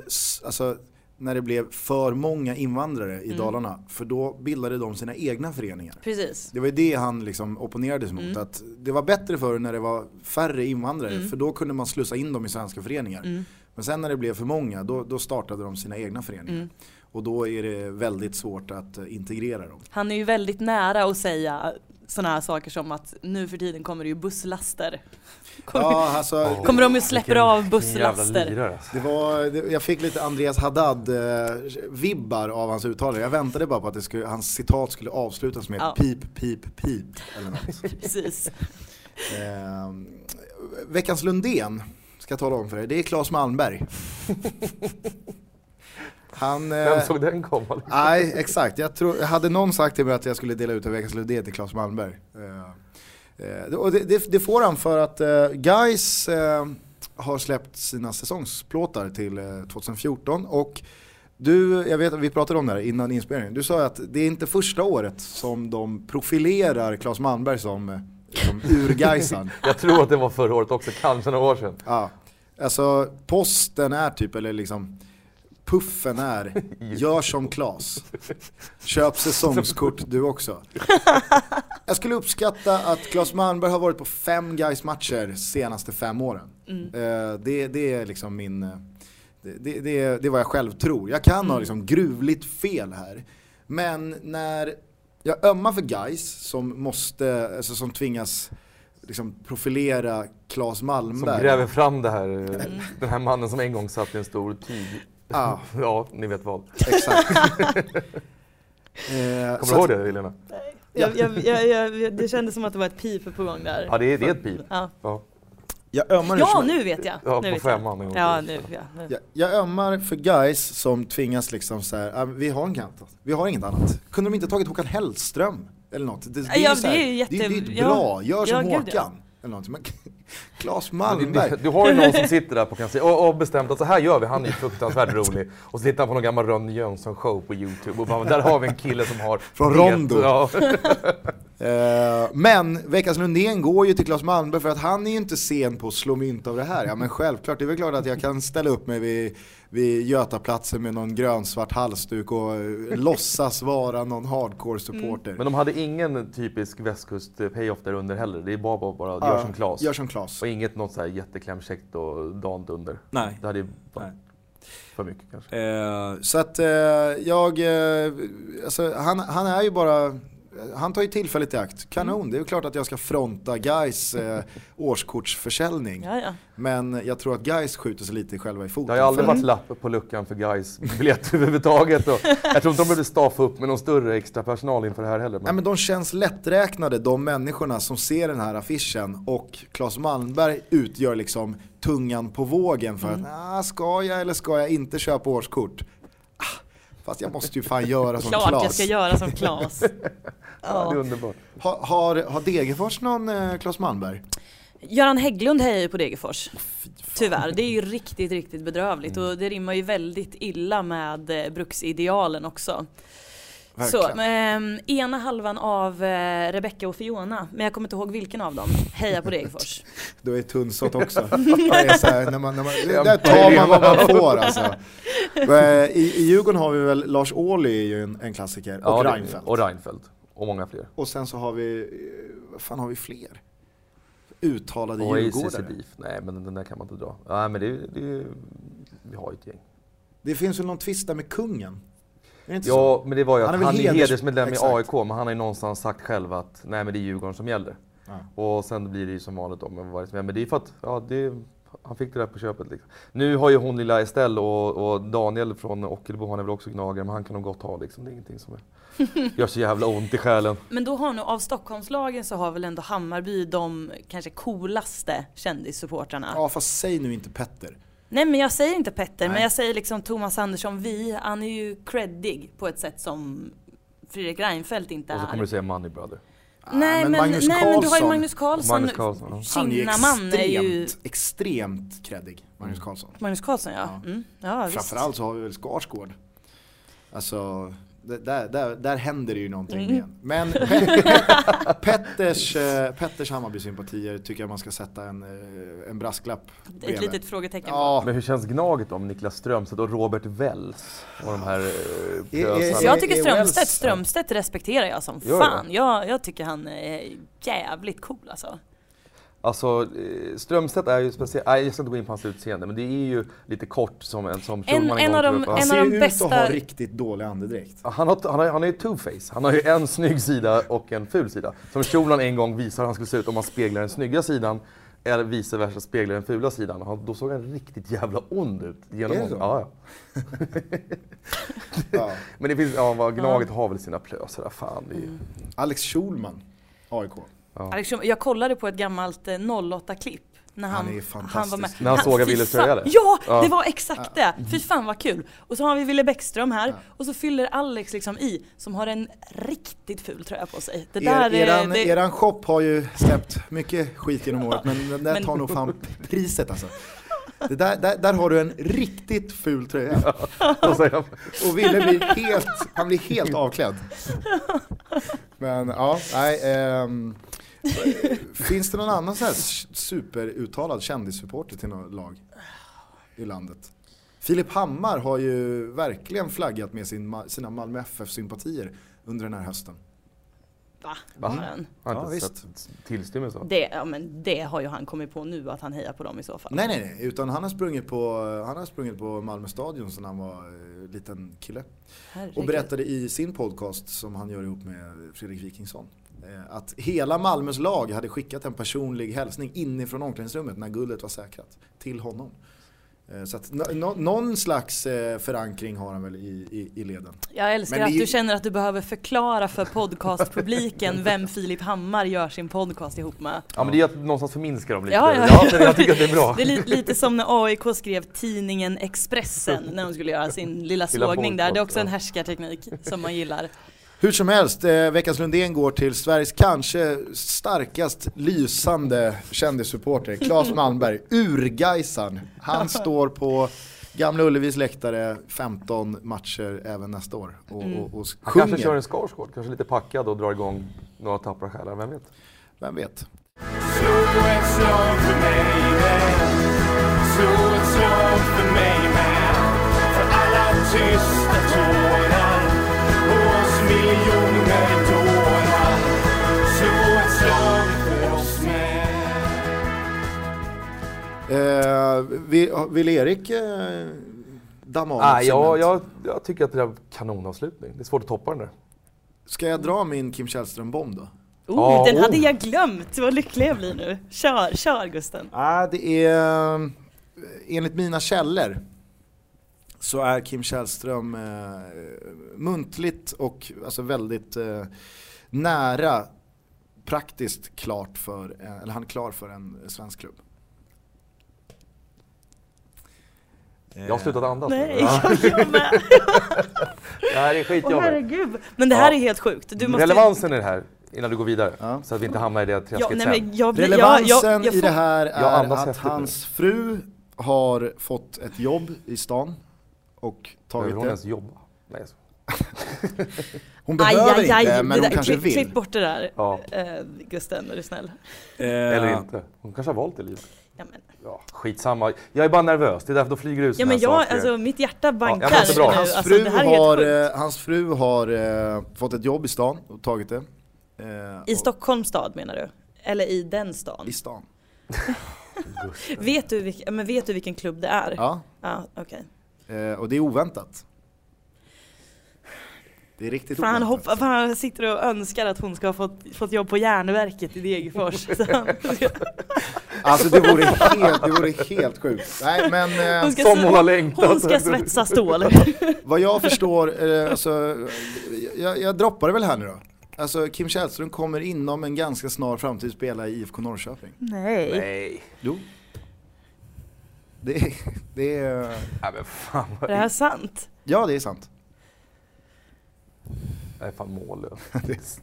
alltså, när det blev för många invandrare i Mm. Dalarna, för då bildade de sina egna föreningar. Precis. Det var ju det han liksom opponerade sig mot. Mm. Att det var bättre förr när det var färre invandrare, Mm. för då kunde man slussa in dem i svenska föreningar. Mm. Men sen när det blev för många, då, då startade de sina egna föreningar. Mm. Och då är det väldigt svårt att eh, integrera dem. Han är ju väldigt nära att säga sådana här saker som att nu för tiden kommer det ju busslaster. Kommer, Ja, alltså, kommer de ju släpper Vilken- av busslaster. alltså. Det var, det, jag fick lite Andreas Haddad-vibbar av hans uttalande. Jag väntade bara på att det skulle, hans citat skulle avslutas med Ja. pip, pip, pip. Eller något. (laughs) Precis. eh, veckans Lundén, ska jag tala om för er, det är Claes Malmberg. Han... Vem Eh, såg den komma? nej, exakt. Jag tror, hade någon sagt till mig att jag skulle dela ut en Veckans Lundén till Claes Malmberg. Eh, Eh, och det, det, det får han för att eh, Guys eh, har släppt sina säsongsplåtar till eh, 2014 och du, jag vet att vi pratade om det här innan inspelningen, du sa att det är inte första året som de profilerar Claes Malmberg som, eh, som (laughs) urgaisan. Jag tror att det var förra året också, kanske några år sedan. Ja, alltså posten är typ, eller liksom puffen är, (laughs) gör som Klas. Köp säsongskort du också. (laughs) Jag skulle uppskatta att Claes Malmberg har varit på fem guys matcher senaste fem åren. Eh, det, det är liksom min, eh, det, det, det, är, vad jag själv tror. Jag kan ha liksom gruvligt fel här. Men när jag ömmar för guys som måste, alltså som tvingas liksom profilera Claes Som Malmberg. gräver fram det här, eh, den här mannen som en gång satt i en stor tyg. Ja, (laughs) Ja, ni vet vad. exakt. (laughs) Eh, Kommer du ihåg det Helena? Jag, jag, jag, jag, det kändes som att det var ett pip på gång där. Ja, det är, det är ett pip. Ja, Ja, Jag ömmar ja för- nu vet jag. ja nu på vet jag. femman. Ja, nu, ja, nu. Jag, jag ömmar för guys som tvingas liksom så här, "Ah, vi har en kant, vi har inget annat. Kunde de inte tagit Håkan Hellström eller något? Det, det Ja, så här, det är jätte- det, det är bra, gör som Ja, gud, ja. Håkan. Eller något. Men (laughs) Claes Malmberg. Du, du har ju någon som sitter där på kansliet och, och bestämt att så här gör vi, han är ju fruktansvärt (laughs) rolig. Och så tittar han på någon gammal Ronny Jönsson show på Youtube och bara, där har vi en kille som har... Från Rondo. Ja. (laughs) Eh, men Veckans Lundén går ju till Claes Malmberg för att han är ju inte sen på att slå mynt av det här. Ja men självklart, det är väl klart att jag kan ställa upp mig vid, vid Götaplatsen med någon grönsvart halsduk och eh, låtsas vara någon hardcore supporter. Men de hade ingen typisk västkust eh, payoff där under heller. Det är bara, bara, bara gör Ja, som Klas. Gör som Klas. Och inget något så här jätteklämkäckt och dant under. Nej. Det hade ju varit för mycket kanske. Eh, Så att eh, jag, eh, alltså, han, han är ju bara, han tar ju tillfället i akt. Kanon, det är ju klart att jag ska fronta Guys eh, (laughs) årskortsförsäljning. Ja, ja. Men jag tror att Guys skjuter sig lite själva i foten. Det har ju aldrig För- varit lapp på luckan för guys biljett (laughs) överhuvudtaget. Och jag tror inte de behövde staffa upp med någon större extra personal inför det här heller. Nej, Men men de känns lätträknade de människorna som ser den här affischen och Claes Malmberg utgör liksom tungan på vågen för att ah, ska jag eller ska jag inte köpa årskort? Ah, fast jag måste ju fan göra som Klart jag ska göra som Klas. (laughs) ja, det är underbart. Har, har, har Degerfors någon eh, Claes Malmberg? Göran Hägglund hejar ju på Degerfors. Tyvärr, det är ju riktigt, riktigt bedrövligt och det rimmar ju väldigt illa med eh, bruksidealen också. Så, Verkligen. eh, ena halvan av eh, Rebecca och Fiona, men jag kommer inte ihåg vilken av dem, hejar på Degerfors. (laughs) Då är tunnsått också. (laughs) så här, när man, när man, där tar man vad man får alltså. (laughs) Eh, I, I Djurgården har vi väl Lars Ohly är ju en, en klassiker och Ja, Reinfeldt. Och Reinfeldt. Och många fler. Och sen så har vi, eh, vad fan har vi fler? Uttalade ACC djurgårdare. Beef. Nej men den där kan man inte dra. Nej men det, det vi har ju ett gäng. Det finns väl någon tvist där med kungen? Ja men det var ju Han att är han väl är heders- hedersmedlem i. AIK men han har ju någonstans sagt själv att nej men det är Djurgården som gäller. Ja. Och sen blir det ju som vanligt om vad det är. Men det är för att ja, det, han fick det där på köpet. Liksom. Nu har ju hon lilla Estelle och, och Daniel från Ockelbo, han är väl också gnagare men han kan nog gott ha liksom. Det är ingenting som är, (laughs) gör så jävla ont i själen. Men då har nog, av Stockholmslagen så har väl ändå Hammarby de kanske coolaste kändissupportrarna. Ja fast säg nu inte Petter. Nej men jag säger inte Petter, Nej. men jag säger liksom Thomas Andersson Vi, han är ju creddig på ett sätt som Fredrik Reinfeldt inte Och så är. kommer du säga Money Brother. Nej, men, Magnus nej men du har ju Magnus Karlsson. Magnus. Han är ju Kinnaman är ju... extremt, kreddig, Magnus Karlsson. Magnus Karlsson ja. Ja. Mm. Ja. Framförallt så har vi väl Skarsgård. Alltså, där, där, där händer det ju någonting Mm. igen. Men Pet- (laughs) Petters, eh, Petters Hammarby-sympatier tycker jag man ska sätta en, eh, en brasklapp Ett bredvid. litet frågetecken Ja, Men hur känns Gnaget om Niklas Strömstedt och Robert Wells? Och de här eh, pösarna? Jag tycker Strömstedt, Strömstedt respekterar jag som fan. Jag, jag tycker han är jävligt cool alltså. Alltså eh, Strömstedt är ju speciell, nej jag ska inte gå in på hans utseende men det är ju lite kort som en som En- en av de- han ser ju ut bästa- att ha riktigt dålig andedräkt. Han har, han har, han har ju two-face, han har ju en snygg sida och en ful sida. Som Schulman en gång visade hur han skulle se ut om man speglar den snygga sidan eller vice versa speglar den fula sidan. Han, då såg han riktigt jävla ond ut. Genom Är det så? Ja, ja. (laughs) Ja. Men det finns, ja Gnaget har väl sina plöser, fan. Det är, Mm. Alex Schulman, AIK. Ja. Alex Schulman- Jag kollade på ett gammalt eh, 08-klipp När Han han, är han var med. När han sågar fy Willes fan- tröja där. Ja, Ja. det var exakt det! Fy fan vad kul! Och så har vi Wille Bäckström här och så fyller Alex liksom i som har en riktigt ful tröja på sig. Det Er, där är... eran, det, eran shop har ju släppt mycket skit genom året men den där Men- tar nog fan priset alltså. Det där, där, där har du en riktigt ful tröja. Och Wille blir helt, han blir helt avklädd. Men ja, nej. ehm, finns det någon annan så här superuttalad kändissupporter till något lag i landet? Filip Hammar har ju verkligen flaggat med sin, sina Malmö FF-sympatier under den här hösten va? Va? Har han? Har Ja, inte visst. sett tillstymmelse. Det, ja, men det har ju han kommit på nu att han hejar på dem i så fall. Nej, nej, nej, utan han har sprungit på, han har sprungit på Malmö stadion sedan han var eh, liten kille. Herregud. Och berättade i sin podcast som han gör ihop med Fredrik Wikingsson. eh, Att hela Malmös lag hade skickat en personlig hälsning inifrån omklädningsrummet när guldet var säkrat till honom. Eh, Så att nå- någon slags eh, förankring har han väl i, i, i leden. Jag älskar Men att ju- du känner att du behöver förklara för podcastpubliken vem Filip Hammar gör sin podcast ihop med. Ja men det är att någonstans förminska dem lite. Ja, ja. ja jag tycker att det är bra. (laughs) Det är li lite som när AIK skrev tidningen Expressen när de skulle göra sin lilla Lilla sågning där. Det är också en härskarteknik som man gillar. Hur som helst, eh, veckans Lundén går till Sveriges kanske starkast lysande kändissupporter, Claes (laughs) Malmberg, Urgaisan. Han står på Gamla Ullevis läktare 15 matcher även nästa år och, Mm. och, och Han kanske kör en Skarsgård, kanske lite packad och drar igång några tappra själar, vem vet? Vem vet? Slå ett slag för mig med Slå ett slag för mig med För alla tysta tårar Eh, vill, vill Erik eh, damma av Nej, ett jag, jag, tycker att det är kanonavslutning. Det är svårt att toppa den där. Ska jag dra min Kim Källström-bomb då? Oh, Ja, den oh. hade jag glömt! Vad lycklig jag blir nu. Kör, kör Gusten. Ah, det är, eh, enligt mina källor så är Kim Källström eh, muntligt och alltså väldigt eh, nära praktiskt klart för, eh, eller han är klar för en svensk klubb. Jag har slutat andas nu. Nej, Ja. jag med. (laughs) Det här är Åh skitjobbigt. herregud. Men det här Ja. är helt sjukt. Du måste... Relevansen i det här, innan du går vidare, Ja. så att vi inte hamnar i det Ja, träsket nej, sen. men jag blir, Relevansen jag, jag, jag i får- det här är att nu. hans fru har fått ett jobb i stan och tagit Behöver hon det. ens jobba? Nej, så. (laughs) Hon Aj, behöver aj, aj, inte det men hon där- kanske klipp, vill. Klipp bort det där, Ja, eh, Gusten, är du snäll. eller inte. Hon kanske har valt det livet. Ja men, Ja, skitsamma. Jag är bara nervös, det är därför då flyger ut ja, men jag, saker. alltså mitt hjärta bankar bra. nu. Hans Alltså, fru, det här är har, eh, hans fru har eh, fått ett jobb i stan och tagit det. Eh, I och- Stockholms stad menar du? Eller i den stan? I stan. (laughs) Vet du, vilk, men vet du vilken klubb det är? Ja, Ja, okej. eh, och det är oväntat. Det är riktigt Fan, han, oväntat. fan, han sitter och önskar att hon ska ha fått, fått jobb på järnverket i Degerfors. (laughs) (laughs) Alltså det vore helt, det vore helt sjukt. Nej men eh, Hon ska, Som hon har längtat. hon ska svetsa stål. vad jag förstår, eh, alltså, jag, jag droppar det väl här nu då. Alltså Kim Källström kommer inom en ganska snar framtid spela i IFK Norrköping. Nej. Nej. Jo. Det, är- det är, Nej men fan Är vad... det här sant? ja det är sant. Jag är fan mållös. (laughs)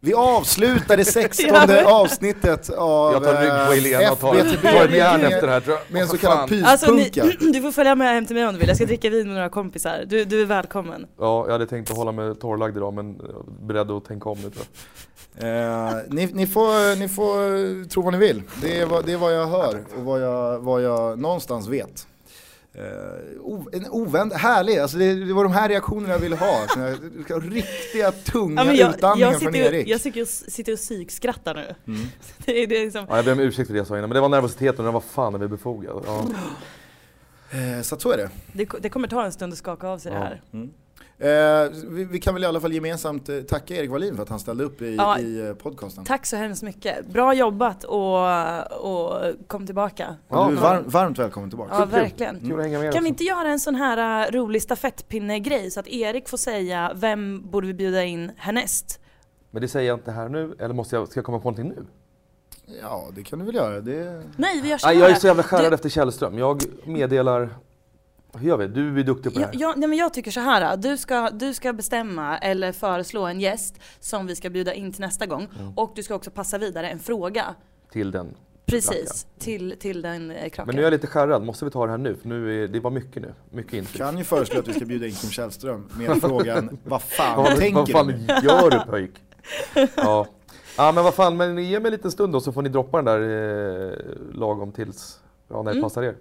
Vi avslutar det (laughs) sextonde Ja, men- avsnittet av Jag tar rygg på Helena och tar, tar ett järn efter det här tror jag. med en så kallad fan. Alltså ni, pyspunka. (clears throat) du får följa med hem till mig om du vill, jag ska dricka vin med några kompisar. Du, du är välkommen. Ja, jag hade tänkt att hålla mig torrlagd idag men beredd att tänka om jag. Eh, ni, ni, får, ni får tro vad ni vill. Det är vad, det är vad jag hör och vad jag, vad jag någonstans vet. Eh, en ovänt, härlig, alltså det, det var de här reaktionerna jag ville ha. (laughs) Såna riktiga tunga Ja, jag, utandningar jag, från sitter, Erik. och- jag sitter och, sitter och psykskrattar nu. Mm. (laughs) Det är, det är liksom, Ja, jag ber om ursäkt för det jag sa innan men det var nervositeten och den var fan är vi befogad. Ja. Eh, så att så är det. det, det kommer ta en stund att skaka av sig Ja. det här. Eh, vi, vi kan väl i alla fall gemensamt eh, tacka Erik Wallin för att han ställde upp i, Ja. i eh, podcasten. Tack så hemskt mycket. Bra jobbat och, och kom tillbaka. Och du är Ja. varm, varmt välkommen tillbaka. Ja, verkligen. Med Kan vi inte göra en sån här uh, rolig stafettpinne-grej så att Erik får säga vem borde vi bjuda in härnäst? Men det säger jag inte här nu, eller måste jag, ska jag komma på någonting nu? Ja, det kan du väl göra. Det... Nej, vi gör så här. jag är så jävla skärrad Du- efter Källström. Jag meddelar... Hur gör vi? Du är duktig på det Ja, här. ja, nej, men jag tycker så här. Du ska, du ska bestämma eller föreslå en gäst som vi ska bjuda in till nästa gång. Mm. Och du ska också passa vidare en fråga. Till den. Precis, till, till den eh, kraken. Men nu är jag lite skärrad. Måste vi ta det här nu? För nu är det var mycket nu. Mycket intryck. Kan ju föreslå att vi ska bjuda in Kim Källström med frågan (laughs) Vad fan Vad, tänker vad fan du? gör du pöjk? Ja. ja men vad fan, men ge mig en liten stund då så får ni droppa den där eh, lagom tills, ja när det Mm. passar er.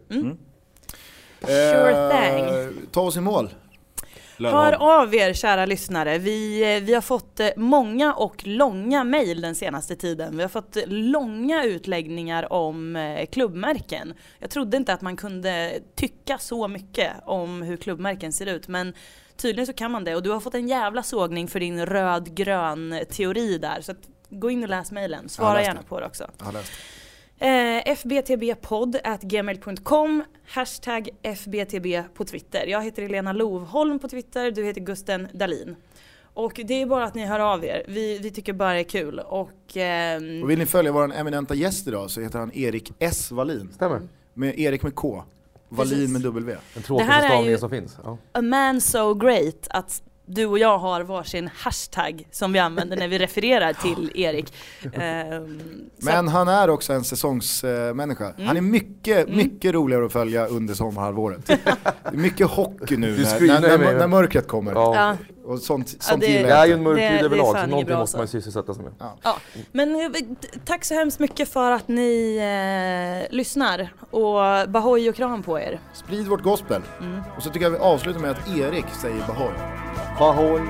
Sure thing. Eh, Ta oss i mål. Hör av er kära lyssnare. Vi, eh, vi har fått eh, många och långa mejl den senaste tiden. Vi har fått långa utläggningar om klubbmärken. Jag trodde inte att man kunde tycka så mycket om hur klubbmärken ser ut men tydligen så kan man det och du har fått en jävla sågning för din röd-grön teori där. Så att gå in och läs mejlen. Svara gärna på det också. Jag har läst. Eh, fbtbpodd at gmail.com Hashtag FBTB på Twitter. Jag heter Elena Lovholm på Twitter, du heter Gusten Dalin. Och det är bara att ni hör av er. Vi, vi tycker bara det är kul. Och, ehm, Och vill ni följa vår eminenta gäst idag så heter han Erik S. Wallin. Stämmer. Med Erik med K. Wallin Precis. med W. Den Det tråkigaste här är stavningen som finns. Ja. a man so great att du och jag har varsin hashtag som vi använder när vi refererar (laughs) till Erik. (laughs) Så Men han är också en säsongsmänniska. Mm. Han är mycket, mycket roligare att följa under sommarhalvåret. (laughs) mycket hockey nu när, när, när, när mörkret kommer. Ja. Ja, Och sånt, Ja, sånt det- gillar Jag är ju en mörk Det- det är överlag så någonting bra måste man ju så. sysselsätta sig med. Ja, men eh, tack så hemskt mycket för att ni eh, lyssnar och Bahoy och kram på er. Sprid vårt gospel. Mm. Och så tycker jag vi avslutar med att Erik säger Bahoy. Ahoy!